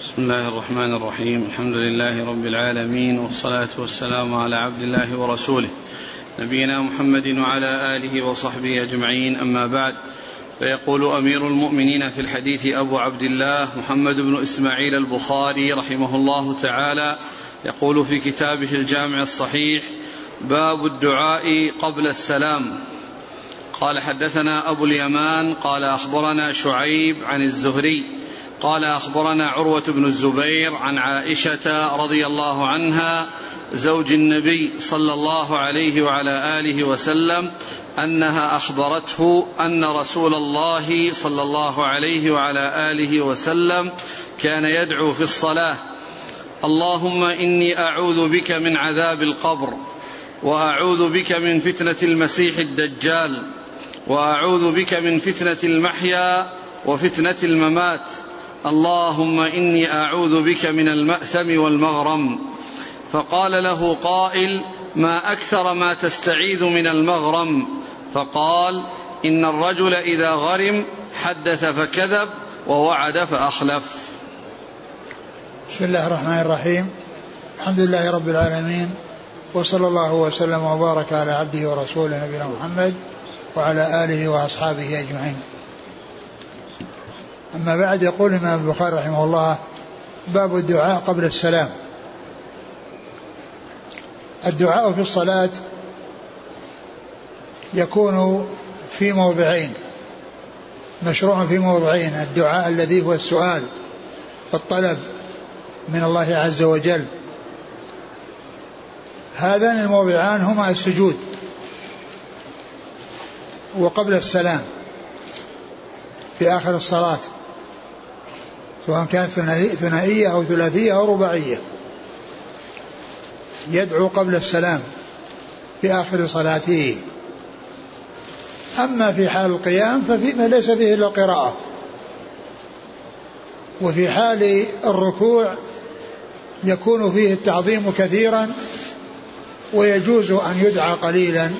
بسم الله الرحمن الرحيم. الحمد لله رب العالمين والصلاة والسلام على عبد الله ورسوله. نبينا محمد وعلى آله وصحبه أجمعين. أما بعد فيقول أمير المؤمنين في الحديث أبو عبد الله محمد بن إسماعيل البخاري رحمه الله تعالى يقول في كتابه الجامع الصحيح باب الدعاء قبل السلام. قال حدثنا أبو اليمان قال أخبرنا شعيب عن الزهري قال أخبرنا عروة بن الزبير عن عائشة رضي الله عنها زوج النبي صلى الله عليه وعلى آله وسلم أنها أخبرته أن رسول الله صلى الله عليه وعلى آله وسلم كان يدعو في الصلاة اللهم إني أعوذ بك من عذاب القبر وأعوذ بك من فتنة المسيح الدجال وأعوذ بك من فتنة المحيا وفتنة الممات. اللهم إني أعوذ بك من المأثم والمغرم. فقال له قائل ما أكثر ما تستعيذ من المغرم. فقال إن الرجل إذا غرم حدث فكذب ووعد فأخلف. بسم الله الرحمن الرحيم. الحمد لله رب العالمين. وصلى الله وسلم وبارك على عبده ورسوله نبينا محمد وعلى آله وأصحابه أجمعين. أما بعد يقول الإمام البخاري رحمه الله باب الدعاء قبل السلام. الدعاء في الصلاة يكون في موضعين مشروع في موضعين الدعاء الذي هو السؤال والطلب من الله عز وجل. هذان الموضعان هما السجود وقبل السلام في آخر الصلاة. سواء كانت ثنائية أو ثلاثية أو رباعية. يدعو قبل السلام في آخر صلاته. أما في حال القيام فليس فيه إلا القراءة وفي حال الركوع يكون فيه التعظيم كثيرا ويجوز أن يدعى قليلا.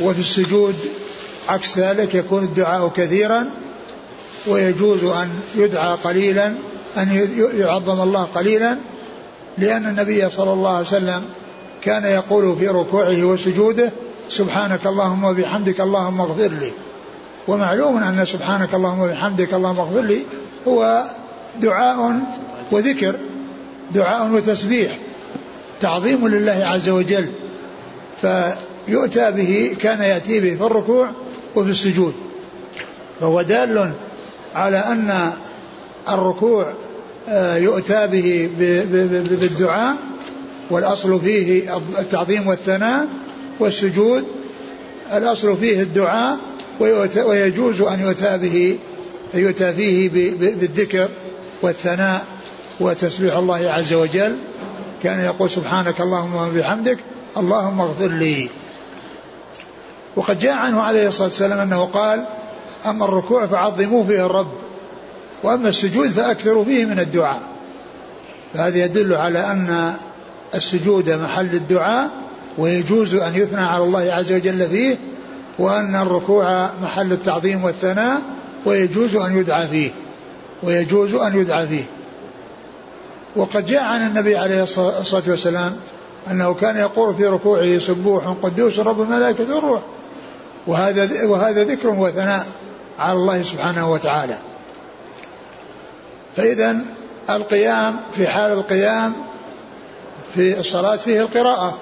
وفي السجود عكس ذلك يكون الدعاء كثيرا ويجوز أن يدعى قليلا أن يعظم الله قليلا لأن النبي صلى الله عليه وسلم كان يقول في ركوعه وسجوده سبحانك اللهم وبحمدك اللهم اغفر لي. ومعلوم أن سبحانك اللهم وبحمدك اللهم اغفر لي هو دعاء وذكر دعاء وتسبيح تعظيم لله عز وجل. فيؤتى به كان يأتي به في الركوع وفي السجود. فهو دال على أن الركوع آه، يؤتى به بالدعاء والأصل فيه التعظيم والثناء والسجود. الأصل فيه الدعاء ويجوز أن يؤتى به يؤتى فيه بالذكر والثناء وتسبيح الله عز وجل. كان يقول سبحانك اللهم وبحمدك اللهم اغفر لي. وقد جاء عنه عليه الصلاة والسلام أنه قال أما الركوع فعظموا فيه الرب وأما السجود فأكثروا فيه من الدعاء. فهذا يدل على أن السجود محل الدعاء ويجوز أن يثنى على الله عز وجل فيه وأن الركوع محل التعظيم والثناء ويجوز أن يدعى فيه ويجوز أن يدعى فيه. وقد جاء عن النبي عليه الصلاة والسلام أنه كان يقول في ركوعه سبوح قدوس رب الملائكة والروح وهذا وهذا ذكر وثناء. على الله سبحانه وتعالى. فإذا القيام في حال القيام في الصلاة فيه القراءة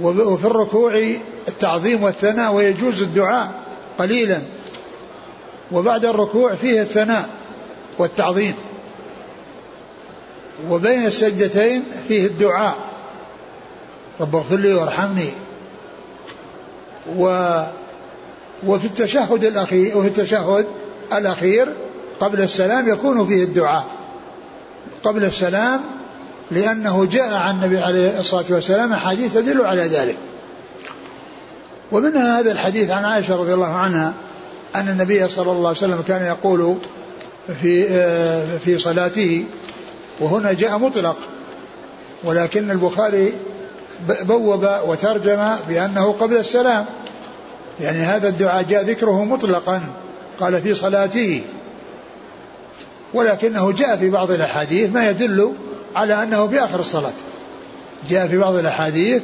وفي الركوع التعظيم والثناء ويجوز الدعاء قليلا. وبعد الركوع فيه الثناء والتعظيم. وبين السجدتين فيه الدعاء. رب اغفر لي وارحمني. و وفي التشهد الأخير وفي التشهد الأخير قبل السلام يكون فيه الدعاء. قبل السلام لأنه جاء عن النبي عليه الصلاة والسلام أحاديث تدل على ذلك. ومنها هذا الحديث عن عائشة رضي الله عنها أن النبي صلى الله عليه وسلم كان يقول في آه، في صلاته وهنا جاء مطلق. ولكن البخاري بوب وترجم بأنه قبل السلام. يعني هذا الدعاء جاء ذكره مطلقا قال في صلاته. ولكنه جاء في بعض الأحاديث ما يدل على أنه في آخر الصلاة. جاء في بعض الأحاديث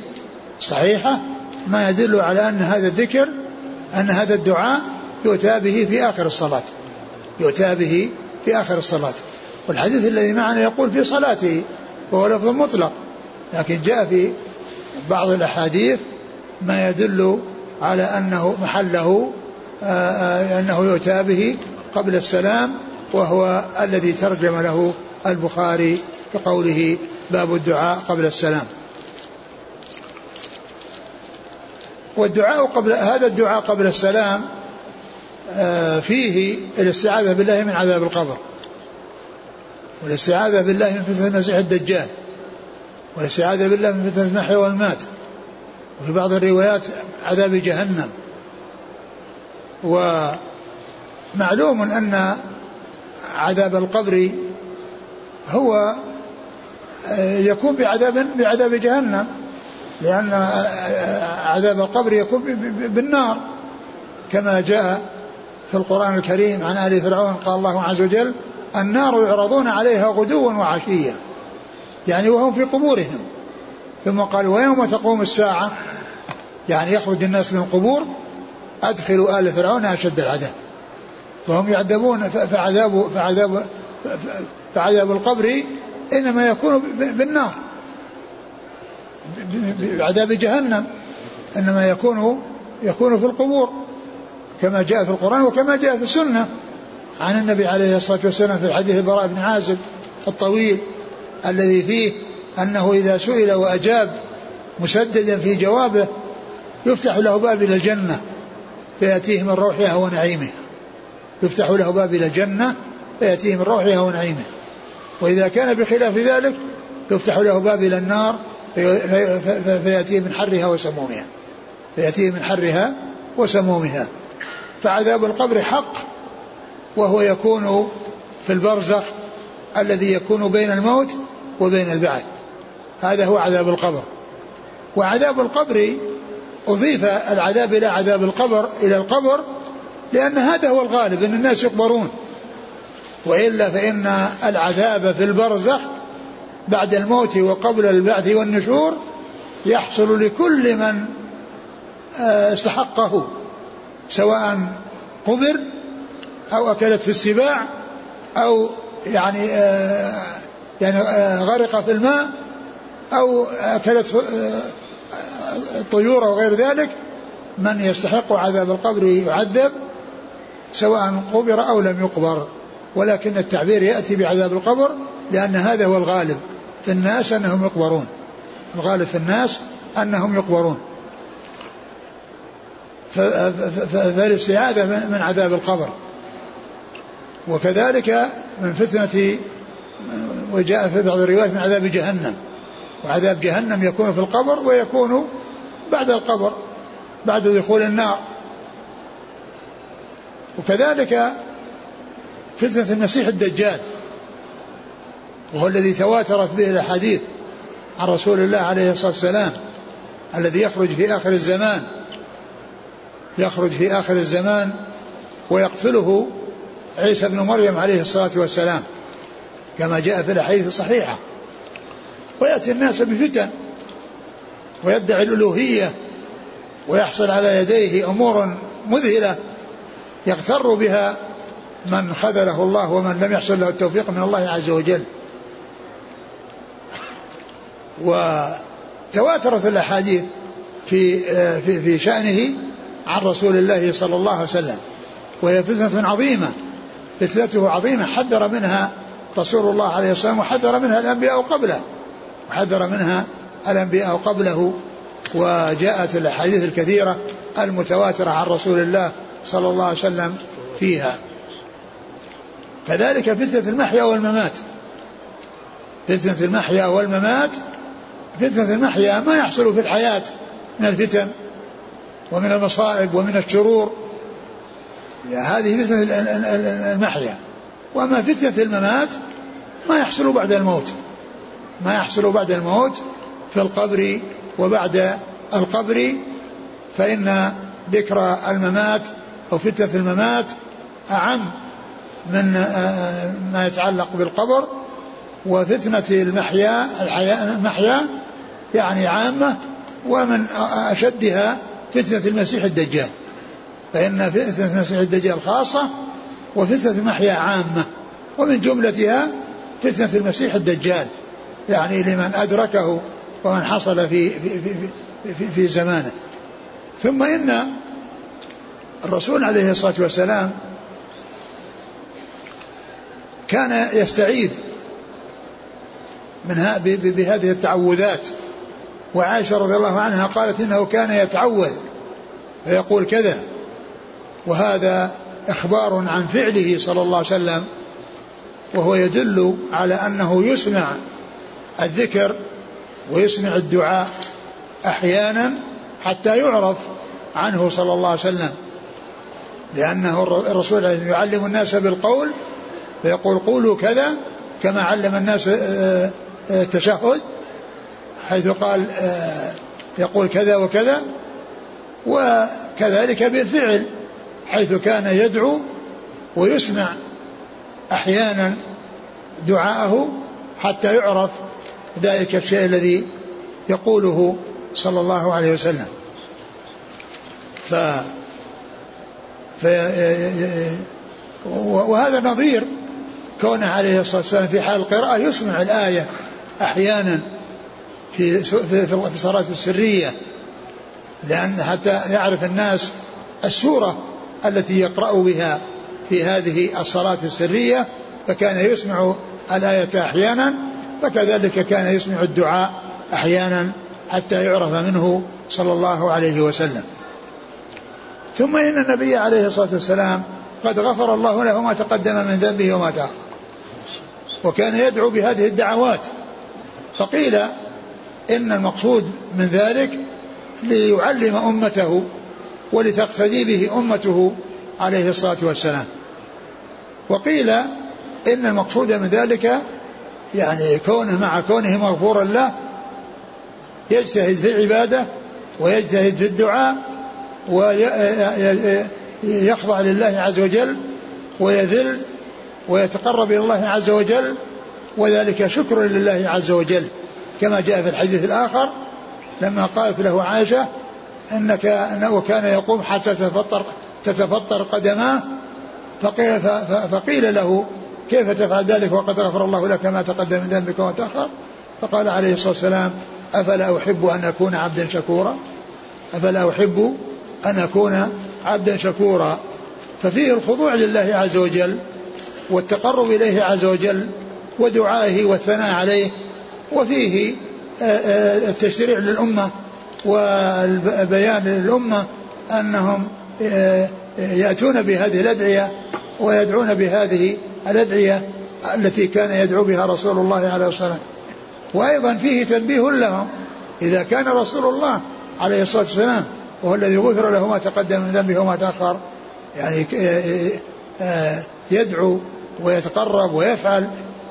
صحيحة ما يدل على أن هذا الذكر أن هذا الدعاء يؤتى به في آخر الصلاة. يؤتى به في آخر الصلاة. والحديث الذي معنا يقول في صلاته وهو لفظ مطلق. لكن جاء في بعض الأحاديث ما يدل على أنه محله آه، آه، أنه يؤتى به قبل السلام وهو الذي ترجم له البخاري بقوله باب الدعاء قبل السلام. والدعاء قبل هذا الدعاء قبل السلام آه، فيه الاستعاذة بالله من عذاب القبر والاستعاذة بالله من فتنة المسيح الدجال والاستعاذة بالله من فتنة المحيا والمات وفي بعض الروايات عذاب جهنم. ومعلوم أن عذاب القبر هو آه، يكون بعذاب بعذاب جهنم لأن آه، عذاب القبر يكون بالنار. كما جاء في القرآن الكريم عن آل فرعون قال الله عز وجل النار يعرضون عليها غدوا وعشيا. يعني وهم في قبورهم. ثم قال ويوم تقوم الساعة؟ يعني يخرج الناس من القبور أدخلوا آل فرعون أشد العذاب. فهم يعذبون فعذاب فعذاب فعذاب القبر إنما يكون بالنار. بعذاب جهنم إنما يكون يكون في القبور كما جاء في القرآن وكما جاء في السنة. عن النبي عليه الصلاة والسلام في حديث البراء بن عازب الطويل الذي فيه أنه إذا سئل وأجاب مسددا في جوابه يفتح له باب إلى الجنة فيأتيه من روحها ونعيمها يفتح له باب إلى الجنة فيأتيه من روحها ونعيمها وإذا كان بخلاف ذلك يفتح له باب إلى النار فيأتيه من حرها وسمومها. فيأتيه من حرها وسمومها. فعذاب القبر حق وهو يكون في البرزخ الذي يكون بين الموت وبين البعث. هذا هو عذاب القبر. وعذاب القبر أضيف العذاب إلى عذاب القبر إلى القبر لأن هذا هو الغالب أن الناس يقبرون وإلا فإن العذاب في البرزخ بعد الموت وقبل البعث والنشور يحصل لكل من آه، استحقه سواء قبر أو أكلت في السباع أو يعني آه، يعني آه، غرق في الماء أو أكلت الطيور أو غير ذلك من يستحق عذاب القبر يعذب سواء قبر أو لم يقبر. ولكن التعبير يأتي بعذاب القبر لأن هذا هو الغالب في الناس أنهم يقبرون. الغالب في الناس أنهم يقبرون. فالاستعاذة من عذاب القبر. وكذلك من فتنة وجاء في بعض الروايات من عذاب جهنم. وعذاب جهنم يكون في القبر ويكون بعد القبر بعد دخول النار. وكذلك فتنة المسيح الدجال وهو الذي تواترت به الأحاديث عن رسول الله عليه الصلاة والسلام الذي يخرج في آخر الزمان يخرج في آخر الزمان ويقتله عيسى بن مريم عليه الصلاة والسلام كما جاء في الأحاديث الصحيحة. ويأتي الناس بفتن ويدعي الألوهية ويحصل على يديه أمور مذهلة يغتر بها من خذله الله ومن لم يحصل له التوفيق من الله عز وجل. وتواترت الأحاديث في في في شأنه عن رسول الله صلى الله عليه وسلم وهي فتنة عظيمة فتنته عظيمة حذر منها رسول الله عليه الصلاة والسلام وحذر منها الأنبياء قبله. وحذر منها الأنبياء قبله وجاءت الأحاديث الكثيرة المتواترة عن رسول الله صلى الله عليه وسلم فيها. كذلك فتنة المحيا والممات. فتنة المحيا والممات فتنة المحيا ما يحصل في الحياة من الفتن ومن المصائب ومن الشرور. هذه فتنة المحيا. وأما فتنة الممات ما يحصل بعد الموت. ما يحصل بعد الموت في القبر وبعد القبر فإن ذكر الممات أو فتنة الممات أعم من ما يتعلق بالقبر وفتنة المحيا المحيا يعني عامة ومن أشدها فتنة المسيح الدجال. فإن فتنة المسيح الدجال خاصة وفتنة المحيا عامة ومن جملتها فتنة المسيح الدجال. يعني لمن أدركه ومن حصل في في في, في, في زمانه. ثم إن الرسول عليه الصلاة والسلام كان يستعيذ من بهذه التعوذات. وعائشة رضي الله عنها قالت إنه كان يتعوذ فيقول كذا وهذا إخبار عن فعله صلى الله عليه وسلم وهو يدل على أنه يسمع الذكر ويسمع الدعاء أحيانا حتى يعرف عنه صلى الله عليه وسلم. لأنه الرسول يعلم الناس بالقول فيقول قولوا كذا كما علم الناس التشهد آه، آه، حيث قال آه، يقول كذا وكذا وكذلك بالفعل حيث كان يدعو ويسمع أحيانا دعاءه حتى يعرف ذلك الشيء الذي يقوله صلى الله عليه وسلم. ف, ف وهذا نظير. كونه عليه الصلاة والسلام في حال القراءة يسمع الآية أحيانا في في الصلاة السرية لأن حتى يعرف الناس السورة التي يقرأ بها في هذه الصلاة السرية فكان يسمع الآية أحيانا فكذلك كان يسمع الدعاء أحيانا حتى يعرف منه صلى الله عليه وسلم. ثم إن النبي عليه الصلاة والسلام قد غفر الله له ما تقدم من ذنبه وما تأخر. وكان يدعو بهذه الدعوات. فقيل إن المقصود من ذلك ليعلم أمته ولتقتدي به أمته عليه الصلاة والسلام. وقيل إن المقصود من ذلك يعني كونه مع كونه مغفورا له يجتهد في العبادة ويجتهد في الدعاء ويخضع لله عز وجل ويذل ويتقرب إلى الله عز وجل وذلك شكر لله عز وجل. كما جاء في الحديث الآخر لما قالت له عائشة إنك انه كان يقوم حتى تتفطر تتفطر قدماه فقيل, فقيل له كيف تفعل ذلك وقد غفر الله لك ما تقدم من ذنبك وما تأخر؟ فقال عليه الصلاة والسلام أفلا أحب أن أكون عبدا شكورا؟ أفلا أحب أن أكون عبدا شكورا؟ ففيه الخضوع لله عز وجل والتقرب إليه عز وجل ودعائه والثناء عليه وفيه آه، آه، التشريع للأمة والبيان للأمة أنهم آه، يأتون بهذه الأدعية ويدعون بهذه الأدعية التي كان يدعو بها رسول الله عليه الصلاة والسلام. وأيضا فيه تنبيه لهم إذا كان رسول الله عليه الصلاة والسلام وهو الذي غفر له ما تقدم من ذنبه وما تأخر يعني آه، آه، يدعو ويتقرب ويفعل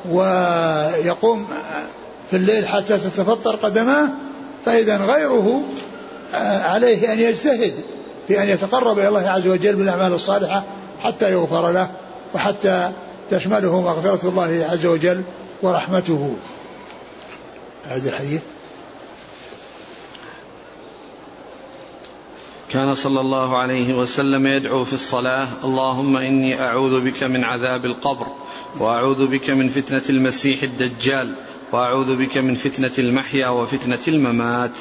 ويقوم في الليل حتى تتفطر قدماه فإذا غيره آه، عليه أن يجتهد في أن يتقرب إلى الله عز وجل بالأعمال الصالحة حتى يغفر له وحتى تشمله مغفرة الله عز وجل ورحمته. أعد الحديث. كان صلى الله عليه وسلم يدعو في الصلاة اللهم إني أعوذ بك من عذاب القبر وأعوذ بك من فتنة المسيح الدجال وأعوذ بك من فتنة المحيا وفتنة الممات.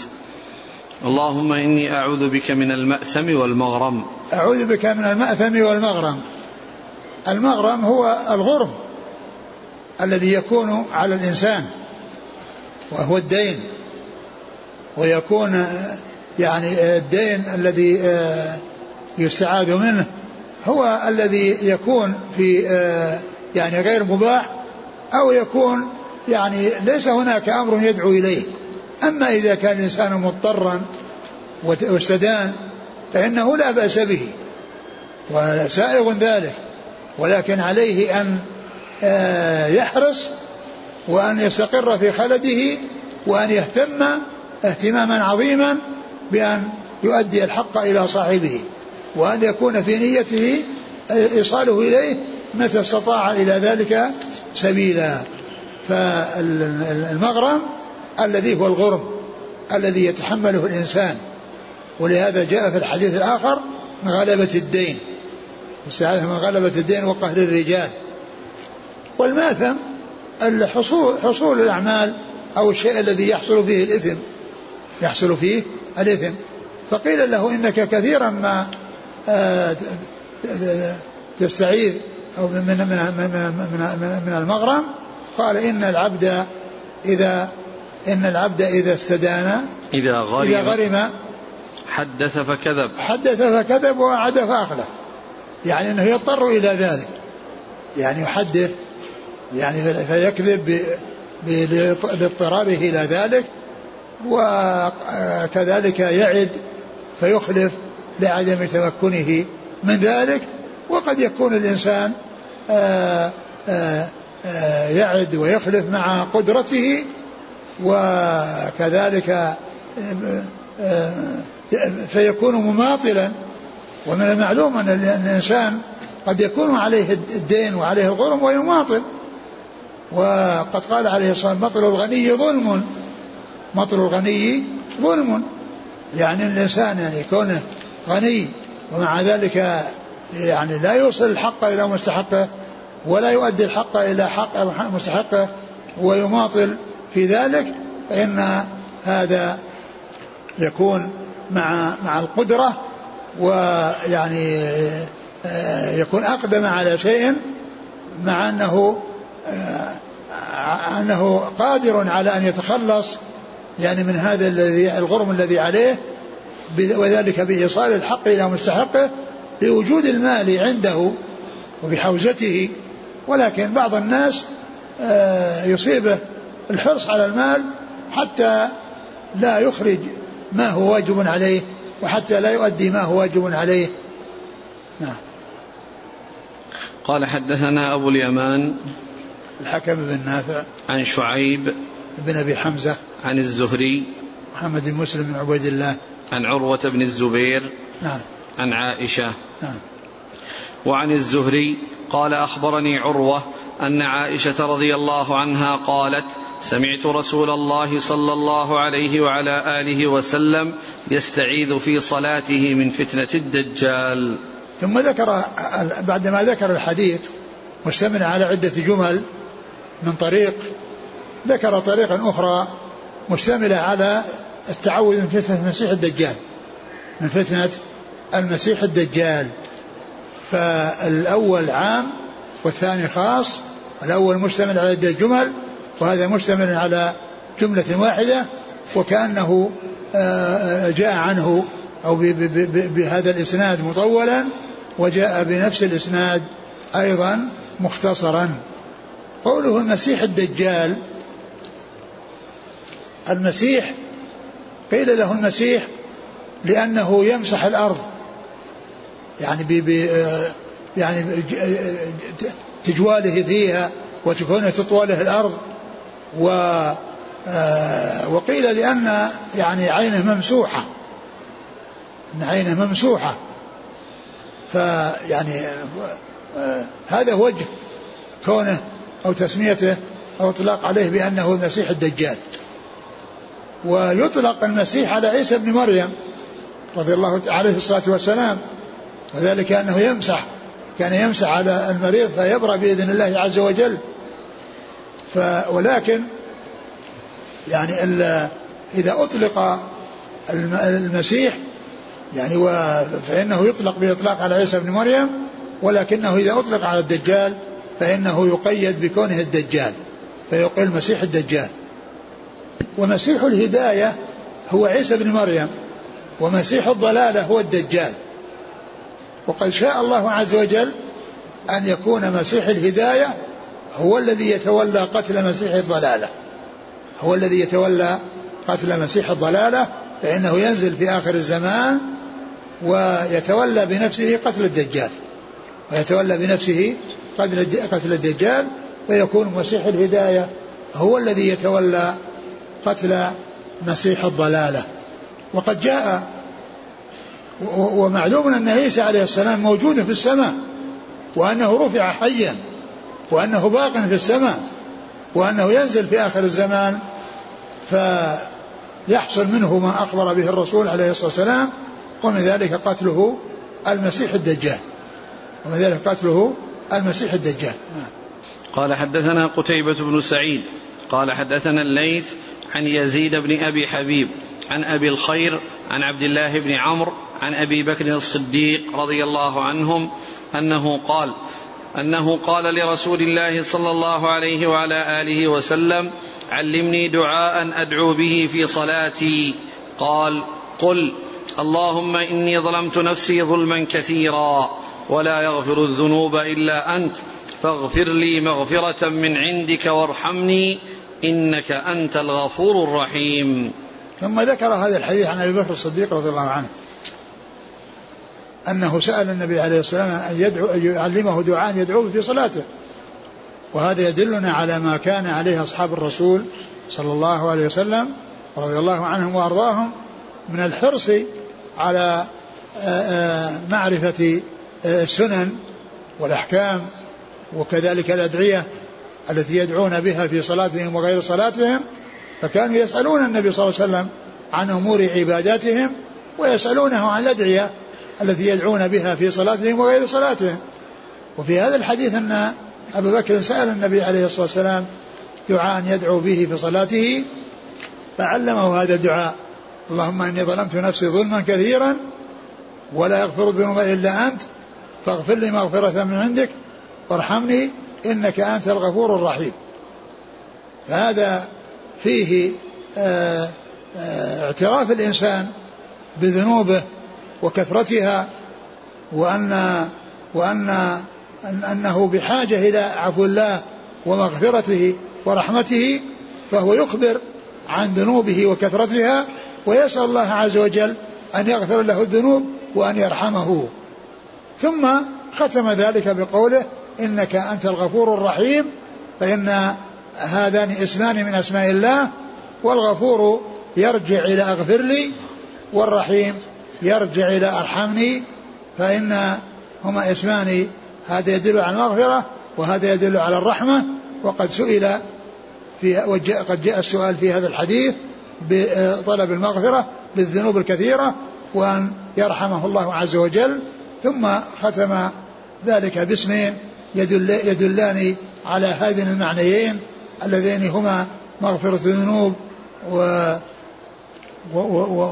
اللهم إني أعوذ بك من المأثم والمغرم. أعوذ بك من المأثم والمغرم. المغرم هو الغرم الذي يكون على الإنسان وهو الدين ويكون يعني الدين الذي آه، يستعاذ منه هو الذي يكون في آه، يعني غير مباح أو يكون يعني ليس هناك أمر يدعو إليه. أما إذا كان الإنسان مضطرا واستدان فإنه لا بأس به وسائغ ذلك. ولكن عليه أن آه، يحرص وأن يستقر في خلده وأن يهتم اهتماما عظيما بأن يؤدي الحق إلى صاحبه وأن يكون في نيته إيصاله إليه متى استطاع إلى ذلك سبيلا. فالمغرم الذي هو الغرم الذي يتحمله الإنسان ولهذا جاء في الحديث الآخر غلبة الدين. استعاذة من غلبة الدين وقهر الرجال. والماثم الحصول حصول الأعمال أو الشيء الذي يحصل فيه الإثم. يحصل فيه الإثم. فقيل له إنك كثيرا ما آه، تستعيذ أو من من من من, من المغرم. قال إن العبد إذا إن العبد إذا استدان إذا غرم, إذا غرم حدث فكذب. حدث فكذب ووعد فأخلف يعني أنه يضطر إلى ذلك. يعني يحدث يعني فيكذب لاضطراره إلى ذلك وكذلك يعد فيخلف لعدم تمكنه من ذلك. وقد يكون الإنسان آآ آآ يعد ويخلف مع قدرته وكذلك فيكون مماطلا ومن المعلوم أن الإنسان قد يكون عليه الدين وعليه الغرم ويماطل وقد قال عليه الصلاة والسلام مطل الغني ظلم. مطل الغني ظلم. يعني الإنسان يعني كونه غني ومع ذلك يعني لا يوصل الحق إلى مستحقه ولا يؤدي الحق إلى حق مستحقه ويماطل. في ذلك فإن هذا يكون مع مع القدرة ويعني آه، يكون أقدم على شيء مع أنه آه، أنه قادر على أن يتخلص يعني من هذا الذي الغرم الذي عليه وذلك بإيصال الحق إلى مستحقه لوجود المال عنده وبحوزته. ولكن بعض الناس آه، يصيبه الحرص على المال حتى لا يخرج ما هو واجب عليه وحتى لا يؤدي ما هو واجب عليه. نعم. قال حدثنا أبو اليمان الحكم بن نافع عن شعيب بن أبي حمزة عن الزهري محمد بن مسلم بن عبيد الله. عن عروة بن الزبير نعم. عن عائشة. نعم. وعن الزهري قال أخبرني عروة أن عائشة رضي الله عنها قالت سمعت رسول الله صلى الله عليه وعلى آله وسلم يستعيذ في صلاته من فتنة الدجال. ثم ذكر بعدما ذكر الحديث مشتمل على عدة جمل من طريق ذكر طريقا أخرى مشتملة على التعوذ من فتنة المسيح الدجال من فتنة المسيح الدجال. فالأول عام والثاني خاص الأول مشتمل على عدة جمل وهذا مشتمل على جملة واحدة وكأنه آه، آه، جاء عنه أو بهذا الإسناد مطولا وجاء بنفس الإسناد أيضا مختصرا. قوله المسيح الدجال المسيح قيل له المسيح لأنه يمسح الأرض. يعني بي آه، يعني تجواله فيها وتكون تطواله الأرض. و آه، وقيل لأن يعني عينه ممسوحة. أن عينه ممسوحة. فيعني آه، هذا وجه كونه أو تسميته أو إطلاق عليه بأنه المسيح الدجال. ويطلق المسيح على عيسى بن مريم رضي الله عليه الصلاة والسلام. وذلك أنه يمسح كان يمسح على المريض فيبرأ بإذن الله عز وجل. ف ولكن يعني إذا أطلق المسيح يعني فإنه يطلق بإطلاق على عيسى بن مريم ولكنه إذا أطلق على الدجال فإنه يقيد بكونه الدجال فيقول المسيح الدجال. ومسيح الهداية هو عيسى بن مريم ومسيح الضلالة هو الدجال. وقد شاء الله عز وجل أن يكون مسيح الهداية هو الذي يتولى قتل مسيح الضلالة. هو الذي يتولى قتل مسيح الضلالة فإنه ينزل في آخر الزمان ويتولى بنفسه قتل الدجال. ويتولى بنفسه قتل الدجال ويكون مسيح الهداية. هو الذي يتولى قتل مسيح الضلالة. وقد جاء ومعلوم أن عيسى عليه السلام موجود في السماء وأنه رفع حيا. وأنه باق في السماء وأنه ينزل في آخر الزمان فيحصل منه ما أخبر به الرسول عليه الصلاة والسلام ومن ذلك قتله المسيح الدجال ومن ذلك قتله المسيح الدجال. قال حدثنا قتيبة بن سعيد قال حدثنا الليث عن يزيد بن أبي حبيب عن أبي الخير عن عبد الله بن عمرو عن أبي بكر الصديق رضي الله عنهم أنه قال أنه قال لرسول الله صلى الله عليه وعلى آله وسلم علمني دعاء أدعو به في صلاتي. قال قل اللهم إني ظلمت نفسي ظلما كثيرا ولا يغفر الذنوب إلا أنت فاغفر لي مغفرة من عندك وارحمني إنك أنت الغفور الرحيم. ثم ذكر هذا الحديث عن أبي بكر الصديق رضي الله عنه. أنه سأل النبي عليه الصلاة والسلام أن يدعو أن يعلمه دعاء يدعوه في صلاته. وهذا يدلنا على ما كان عليه أصحاب الرسول صلى الله عليه وسلم رضي الله عنهم وأرضاهم من الحرص على معرفة السنن والأحكام وكذلك الأدعية التي يدعون بها في صلاتهم وغير صلاتهم. فكانوا يسألون النبي صلى الله عليه وسلم عن أمور عباداتهم ويسألونه عن الأدعية التي يدعون بها في صلاتهم وغير صلاتهم. وفي هذا الحديث أن أبا بكر سأل النبي عليه الصلاة والسلام دعاء يدعو به في صلاته فعلمه هذا الدعاء. اللهم إني ظلمت نفسي ظلما كثيرا ولا يغفر الذنوب إلا أنت فاغفر لي مغفرة من عندك وارحمني إنك أنت الغفور الرحيم. فهذا فيه آه، آه، اعتراف الإنسان بذنوبه وكثرتها وأن وأن أنه بحاجة إلى عفو الله ومغفرته ورحمته فهو يخبر عن ذنوبه وكثرتها ويسأل الله عز وجل أن يغفر له الذنوب وأن يرحمه. ثم ختم ذلك بقوله إنك أنت الغفور الرحيم فإن هذان اسمان من أسماء الله والغفور يرجع إلى أغفر لي والرحيم يرجع إلى أرحمني فإن هما اسمان هذا يدل على المغفرة وهذا يدل على الرحمة. وقد سئل في قد جاء السؤال في هذا الحديث بطلب المغفرة بالذنوب الكثيرة وأن يرحمه الله عز وجل ثم ختم ذلك باسمين يدل يدلان على هذين المعنيين اللذين هما مغفرة الذنوب و و و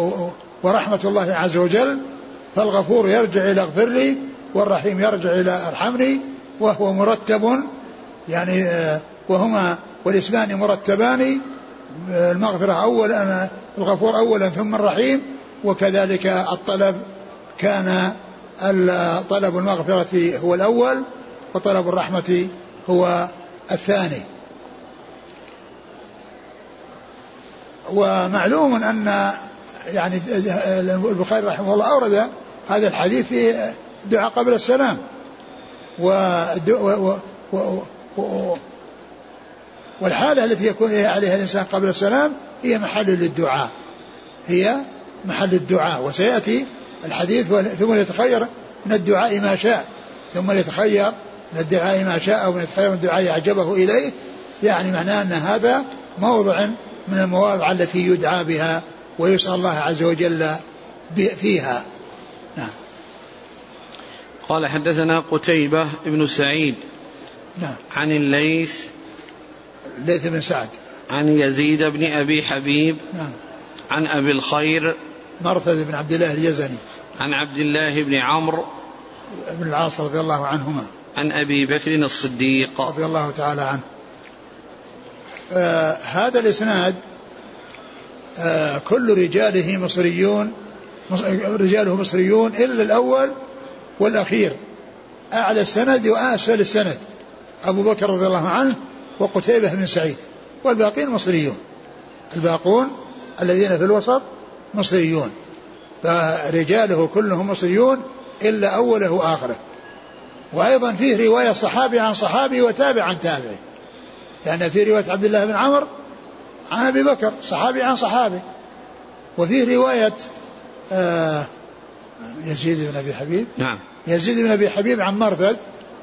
و ورحمة الله عز وجل فالغفور يرجع إلى اغفر لي والرحيم يرجع إلى ارحمني وهو مرتب يعني آه، وهما والاسمان مرتبان المغفرة أولا الغفور أولا ثم الرحيم وكذلك الطلب كان طلب المغفرة هو الأول وطلب الرحمة هو الثاني. ومعلوم أن يعني البخاري رحمه الله أورد هذا الحديث في دعاء قبل السلام. و والحالة التي يكون عليها الإنسان قبل السلام هي محل للدعاء. هي محل الدعاء. وسيأتي الحديث ثم يتخير من الدعاء ما شاء. ثم يتخير من الدعاء ما شاء أو من يتخير من الدعاء أعجبه إليه. يعني معناه أن هذا موضع من المواضع التي يدعى بها ويسأل الله عز وجل فيها. نعم. قال حدثنا قتيبة بن سعيد نعم. عن الليث الليث بن سعد. عن يزيد بن أبي حبيب نعم. عن أبي الخير مرثد بن عبد الله اليزني. عن عبد الله بن عمرو بن العاص رضي الله عنهما. عن أبي بكر الصديق. رضي الله تعالى عنه. آه هذا الإسناد كل رجاله مصريون رجاله مصريون إلا الأول والأخير. أعلى السند وأسفل السند. أبو بكر رضي الله عنه وقتيبة بن سعيد. والباقين مصريون. الباقون الذين في الوسط مصريون. فرجاله كلهم مصريون إلا أوله وآخره. وأيضا فيه رواية صحابي عن صحابي وتابع عن تابعي. لأن في رواية عبد الله بن عمر عن أبي بكر صحابي عن صحابي. وفيه رواية آه يزيد بن أبي حبيب. نعم. يزيد بن أبي حبيب عن مرثد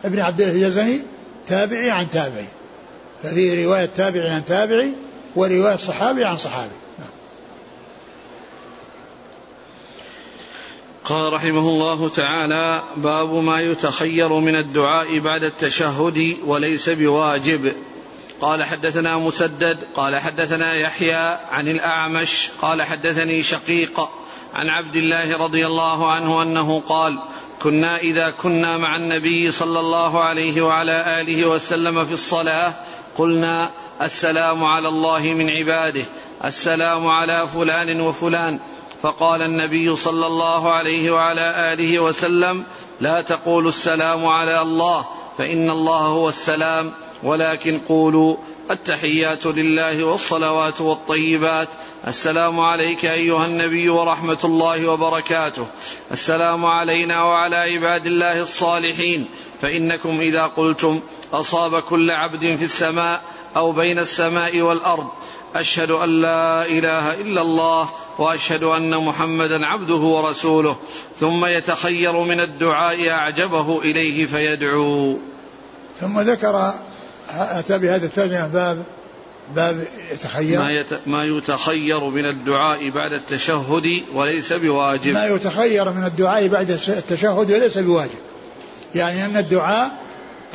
ابن عبد الله اليزني تابعي عن تابعي. ففي رواية تابعي عن تابعي ورواية صحابي عن صحابي. قال رحمه الله تعالى باب ما يتخير من الدعاء بعد التشهد وليس بواجب. قال حدثنا مسدد قال حدثنا يحيى عن الأعمش قال حدثني شقيق عن عبد الله رضي الله عنه أنه قال كنا إذا كنا مع النبي صلى الله عليه وعلى آله وسلم في الصلاة قلنا السلام على الله من عباده السلام على فلان وفلان. فقال النبي صلى الله عليه وعلى آله وسلم لا تقولوا السلام على الله فإن الله هو السلام. ولكن قولوا التحيات لله والصلوات والطيبات. السلام عليك أيها النبي ورحمة الله وبركاته. السلام علينا وعلى عباد الله الصالحين. فإنكم إذا قلتم أصاب كل عبد في السماء أو بين السماء والأرض أشهد أن لا إله إلا الله وأشهد أن محمدا عبده ورسوله. ثم يتخير من الدعاء أعجبه إليه فيدعو. ثم ذكر أتى بهذا الترجمه باب باب يتخير. ما, يت... ما يتخير من الدعاء بعد التشهد وليس بواجب. ما يتخير من الدعاء بعد التشهد وليس بواجب. يعني أن الدعاء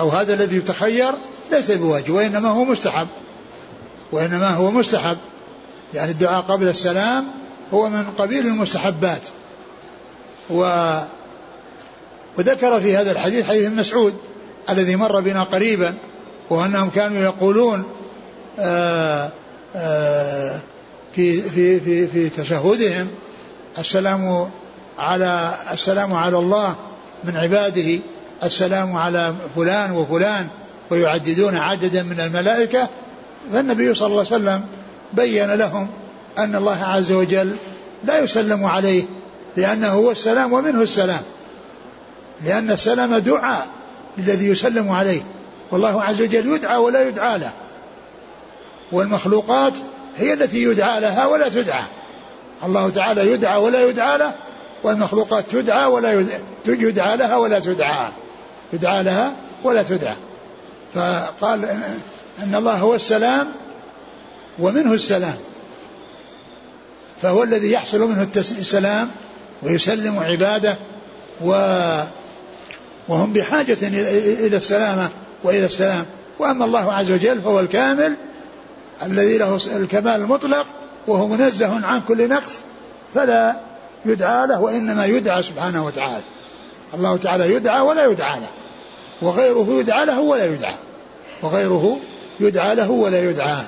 أو هذا الذي يتخير ليس بواجب وإنما هو مستحب. وإنما هو مستحب. يعني الدعاء قبل السلام هو من قبيل المستحبات. و وذكر في هذا الحديث حديث مسعود الذي مر بنا قريبا وأنهم كانوا يقولون آآ آآ في في في في تشهدهم السلام على السلام على الله من عباده السلام على فلان وفلان ويعددون عددا من الملائكة. فالنبي صلى الله عليه وسلم بين لهم أن الله عز وجل لا يسلم عليه لأنه هو السلام ومنه السلام لأن السلام دعاء للذي يسلم عليه. والله عز وجل يدعى ولا يدعى له. والمخلوقات هي التي يدعى لها ولا تدعى. الله تعالى يدعى ولا يدعى له والمخلوقات تدعى ولا يدعى لها ولا تدعى. يدعى لها ولا تدعى. فقال إن الله هو السلام ومنه السلام. فهو الذي يحصل منه السلام ويسلم عباده و وهم بحاجة إلى السلامة. وإلى السلام. وأما الله عز وجل فهو الكامل الذي له الكمال المطلق وهو منزه عن كل نقص فلا يدعى له وإنما يدعى سبحانه وتعالى. الله تعالى يدعى ولا يدعى له. وغيره يدعى له ولا يدعى. وغيره يدعى له ولا يدعى.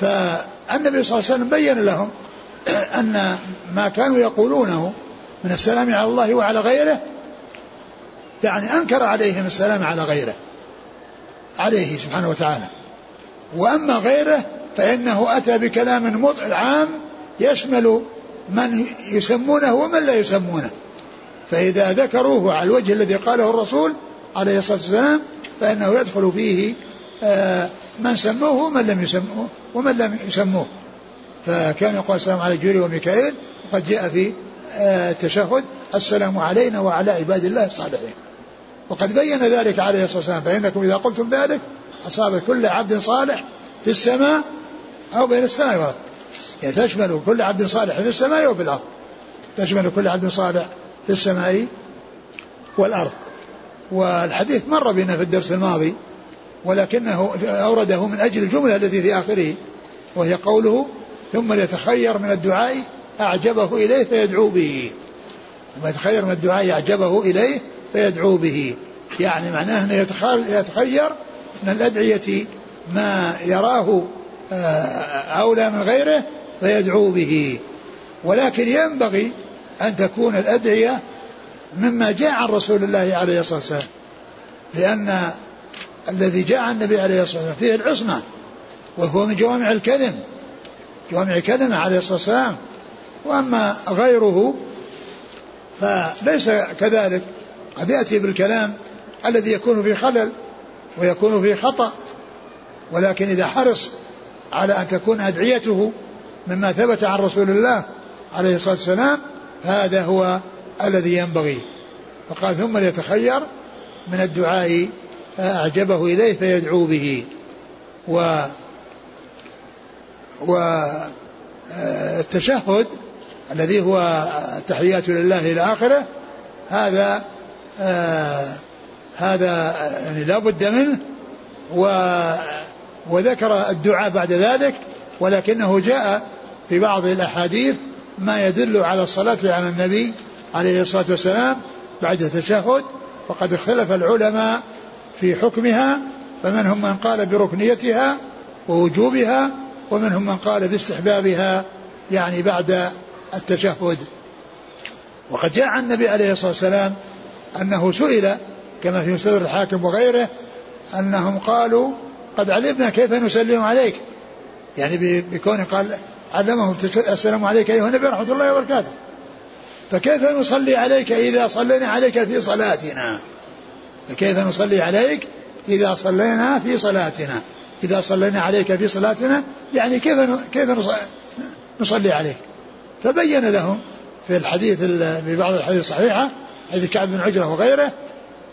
فالنبي صلى الله عليه وسلم بين لهم أن ما كانوا يقولونه من السلام على الله وعلى غيره يعني أنكر عليهم السلام على غيره. عليه سبحانه وتعالى. وأما غيره فإنه أتى بكلام عام يشمل من يسمونه ومن لا يسمونه. فإذا ذكروه على الوجه الذي قاله الرسول عليه الصلاة والسلام فإنه يدخل فيه آه، من سموه ومن لم يسموه ومن لم يسموه. فكان يقول السلام على جبريل وميكائيل وقد جاء في التشهد آه، السلام علينا وعلى عباد الله الصالحين. وقد بين ذلك عليه الصلاة والسلام فإنكم إذا قلتم ذلك أصاب كل عبد صالح في السماء أو بين السماء والأرض. يعني تشمل كل عبد صالح في السماء وفي الأرض. تشمل كل عبد صالح في السماء والأرض. والحديث مر بنا في الدرس الماضي ولكنه أورده من أجل الجملة التي في آخره وهي قوله ثم يتخير من الدعاء أعجبه إليه فيدعو به. ثم يتخير من الدعاء أعجبه إليه فيدعو به. يعني معناه أنه يتخير من الأدعية ما يراه آه، أولى من غيره فيدعو به. ولكن ينبغي أن تكون الأدعية مما جاء عن رسول الله عليه الصلاة والسلام. لأن الذي جاء عن النبي عليه الصلاة والسلام فيه العصمة وهو من جوامع الكلم جوامع الكلمة عليه الصلاة والسلام. وأما غيره فليس كذلك. قد يأتي بالكلام الذي يكون في خلل ويكون في خطأ ولكن إذا حرص على أن تكون أدعيته مما ثبت عن رسول الله عليه الصلاة والسلام هذا هو الذي ينبغي. فقال ثم ليتخير من الدعاء أعجبه إليه فيدعو به. و والتشهد الذي هو التحيات لله إلى آخره هذا آه هذا يعني لا بد منه و وذكر الدعاء بعد ذلك ولكنه جاء في بعض الأحاديث ما يدل على الصلاة على النبي عليه الصلاة والسلام بعد التشهد وقد اختلف العلماء في حكمها فمنهم من قال بركنيتها ووجوبها ومنهم من قال باستحبابها يعني بعد التشهد. وقد جاء عن النبي عليه الصلاة والسلام أنه سئل كما في مستدر الحاكم وغيره أنهم قالوا قد علمنا كيف نسلم عليك. يعني بكون قال علمهم السلام عليك أيها النبي ورحمة الله وبركاته. فكيف نصلي عليك إذا صلينا عليك في صلاتنا؟ فكيف نصلي عليك إذا صلينا في صلاتنا؟ إذا صلينا عليك في صلاتنا يعني كيف كيف نصلي عليك؟ فبين لهم في الحديث في بعض الحديث الصحيحة حديث كعب بن عجرة وغيره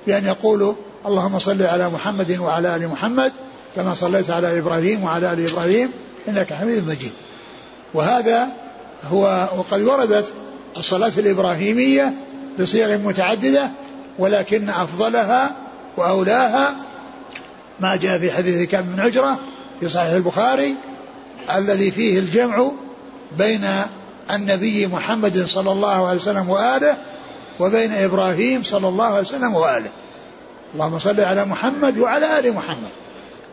بأن يقولوا اللهم صل على محمد وعلى آل محمد كما صليت على إبراهيم وعلى آل إبراهيم إنك حميد مجيد. وهذا هو وقد وردت الصلاة الإبراهيمية بصيغ متعددة ولكن أفضلها وأولاها ما جاء في حديث كعب بن عجرة في صحيح البخاري الذي فيه الجمع بين النبي محمد صلى الله عليه وسلم وآله وبين إبراهيم صلى الله عليه وسلم وآله. اللهم صل على محمد وعلى آل محمد.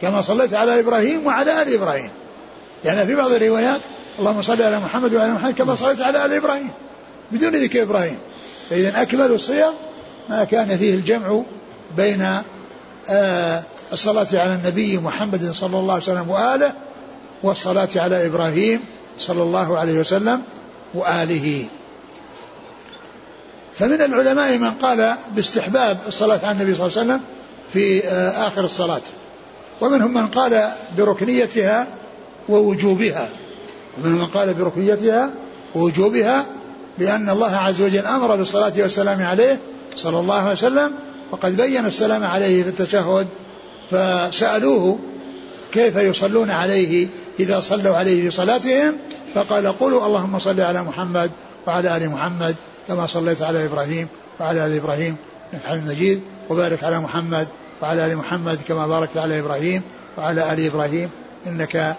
كما صليت على إبراهيم وعلى آل إبراهيم. يعني في بعض الروايات اللهم صل على محمد وعلى محمد كما صليت على آل إبراهيم. بدون ذكر إبراهيم. فإذا أكمل الصيغ ما كان فيه الجمع بين آه الصلاة على النبي محمد صلى الله عليه وسلم وآله والصلاة على إبراهيم صلى الله عليه وسلم وآله. فمن العلماء من قال باستحباب الصلاة على النبي صلى الله عليه وسلم في آه، آخر الصلاة. ومنهم من قال بركنيتها ووجوبها. ومنهم من قال بركنيتها ووجوبها لأن الله عز وجل أمر بالصلاة والسلام عليه صلى الله عليه وسلم وقد بين السلام عليه في التشهد فسألوه كيف يصلون عليه إذا صلوا عليه في صلاتهم فقال قولوا اللهم صل على محمد وعلى آل محمد. كما صليت على إبراهيم وعلى آل إبراهيم إنك حميد مجيد وبارك على محمد وعلى آل محمد كما باركت على إبراهيم وعلى آل إبراهيم إنك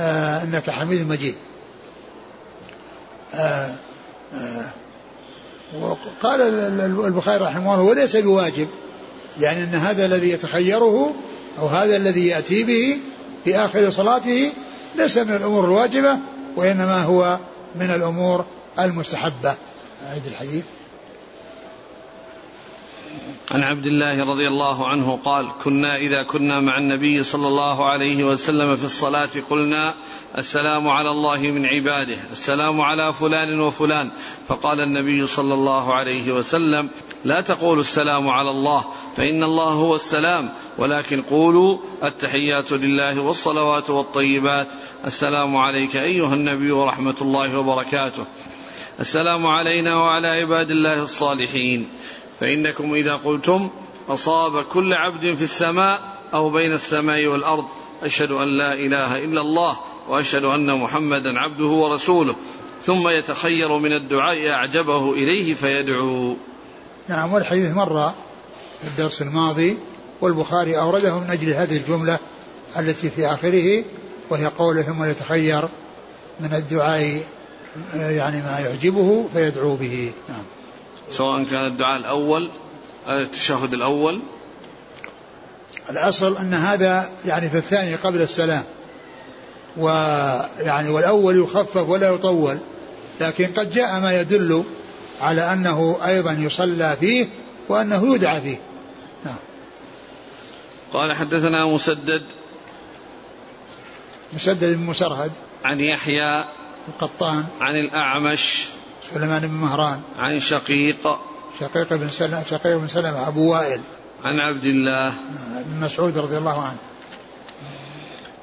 آه إنك حميد مجيد. آه آه وقال البخاري رحمه الله وليس بواجب يعني أن هذا الذي يتخيره أو هذا الذي يأتي به في آخر صلاته ليس من الأمور الواجبة وإنما هو من الأمور المستحبة. أعيد الحديث. عن عبد الله رضي الله عنه قال كنا إذا كنا مع النبي صلى الله عليه وسلم في الصلاة قلنا السلام على الله من عباده السلام على فلان وفلان فقال النبي صلى الله عليه وسلم لا تقولوا السلام على الله فإن الله هو السلام ولكن قولوا التحيات لله والصلوات والطيبات السلام عليك أيها النبي ورحمة الله وبركاته السلام علينا وعلى عباد الله الصالحين. فإنكم إذا قلتم أصاب كل عبد في السماء أو بين السماء والأرض أشهد أن لا إله إلا الله وأشهد أن محمدا عبده ورسوله. ثم يتخير من الدعاء أعجبه إليه فيدعو. نعم والحديث مر في الدرس الماضي والبخاري أورده من أجل هذه الجملة التي في آخره وهي قوله ثم يتخير من الدعاء يعني ما يعجبه فيدعو به. نعم. سواء كان الدعاء الأول التشهد الأول. الأصل أن هذا يعني في الثاني قبل السلام. ويعني والأول يخفف ولا يطول. لكن قد جاء ما يدل على أنه أيضا يصلى فيه وأنه يدعى فيه. نعم. قال حدثنا مسدد. مسدد بن مسرهد. عن يحيى القطان. عن الأعمش. سليمان بن مهران. عن شقيق. شقيق بن سلمة شقيق بن سلمة أبو وائل. عن عبد الله. بن مسعود رضي الله عنه.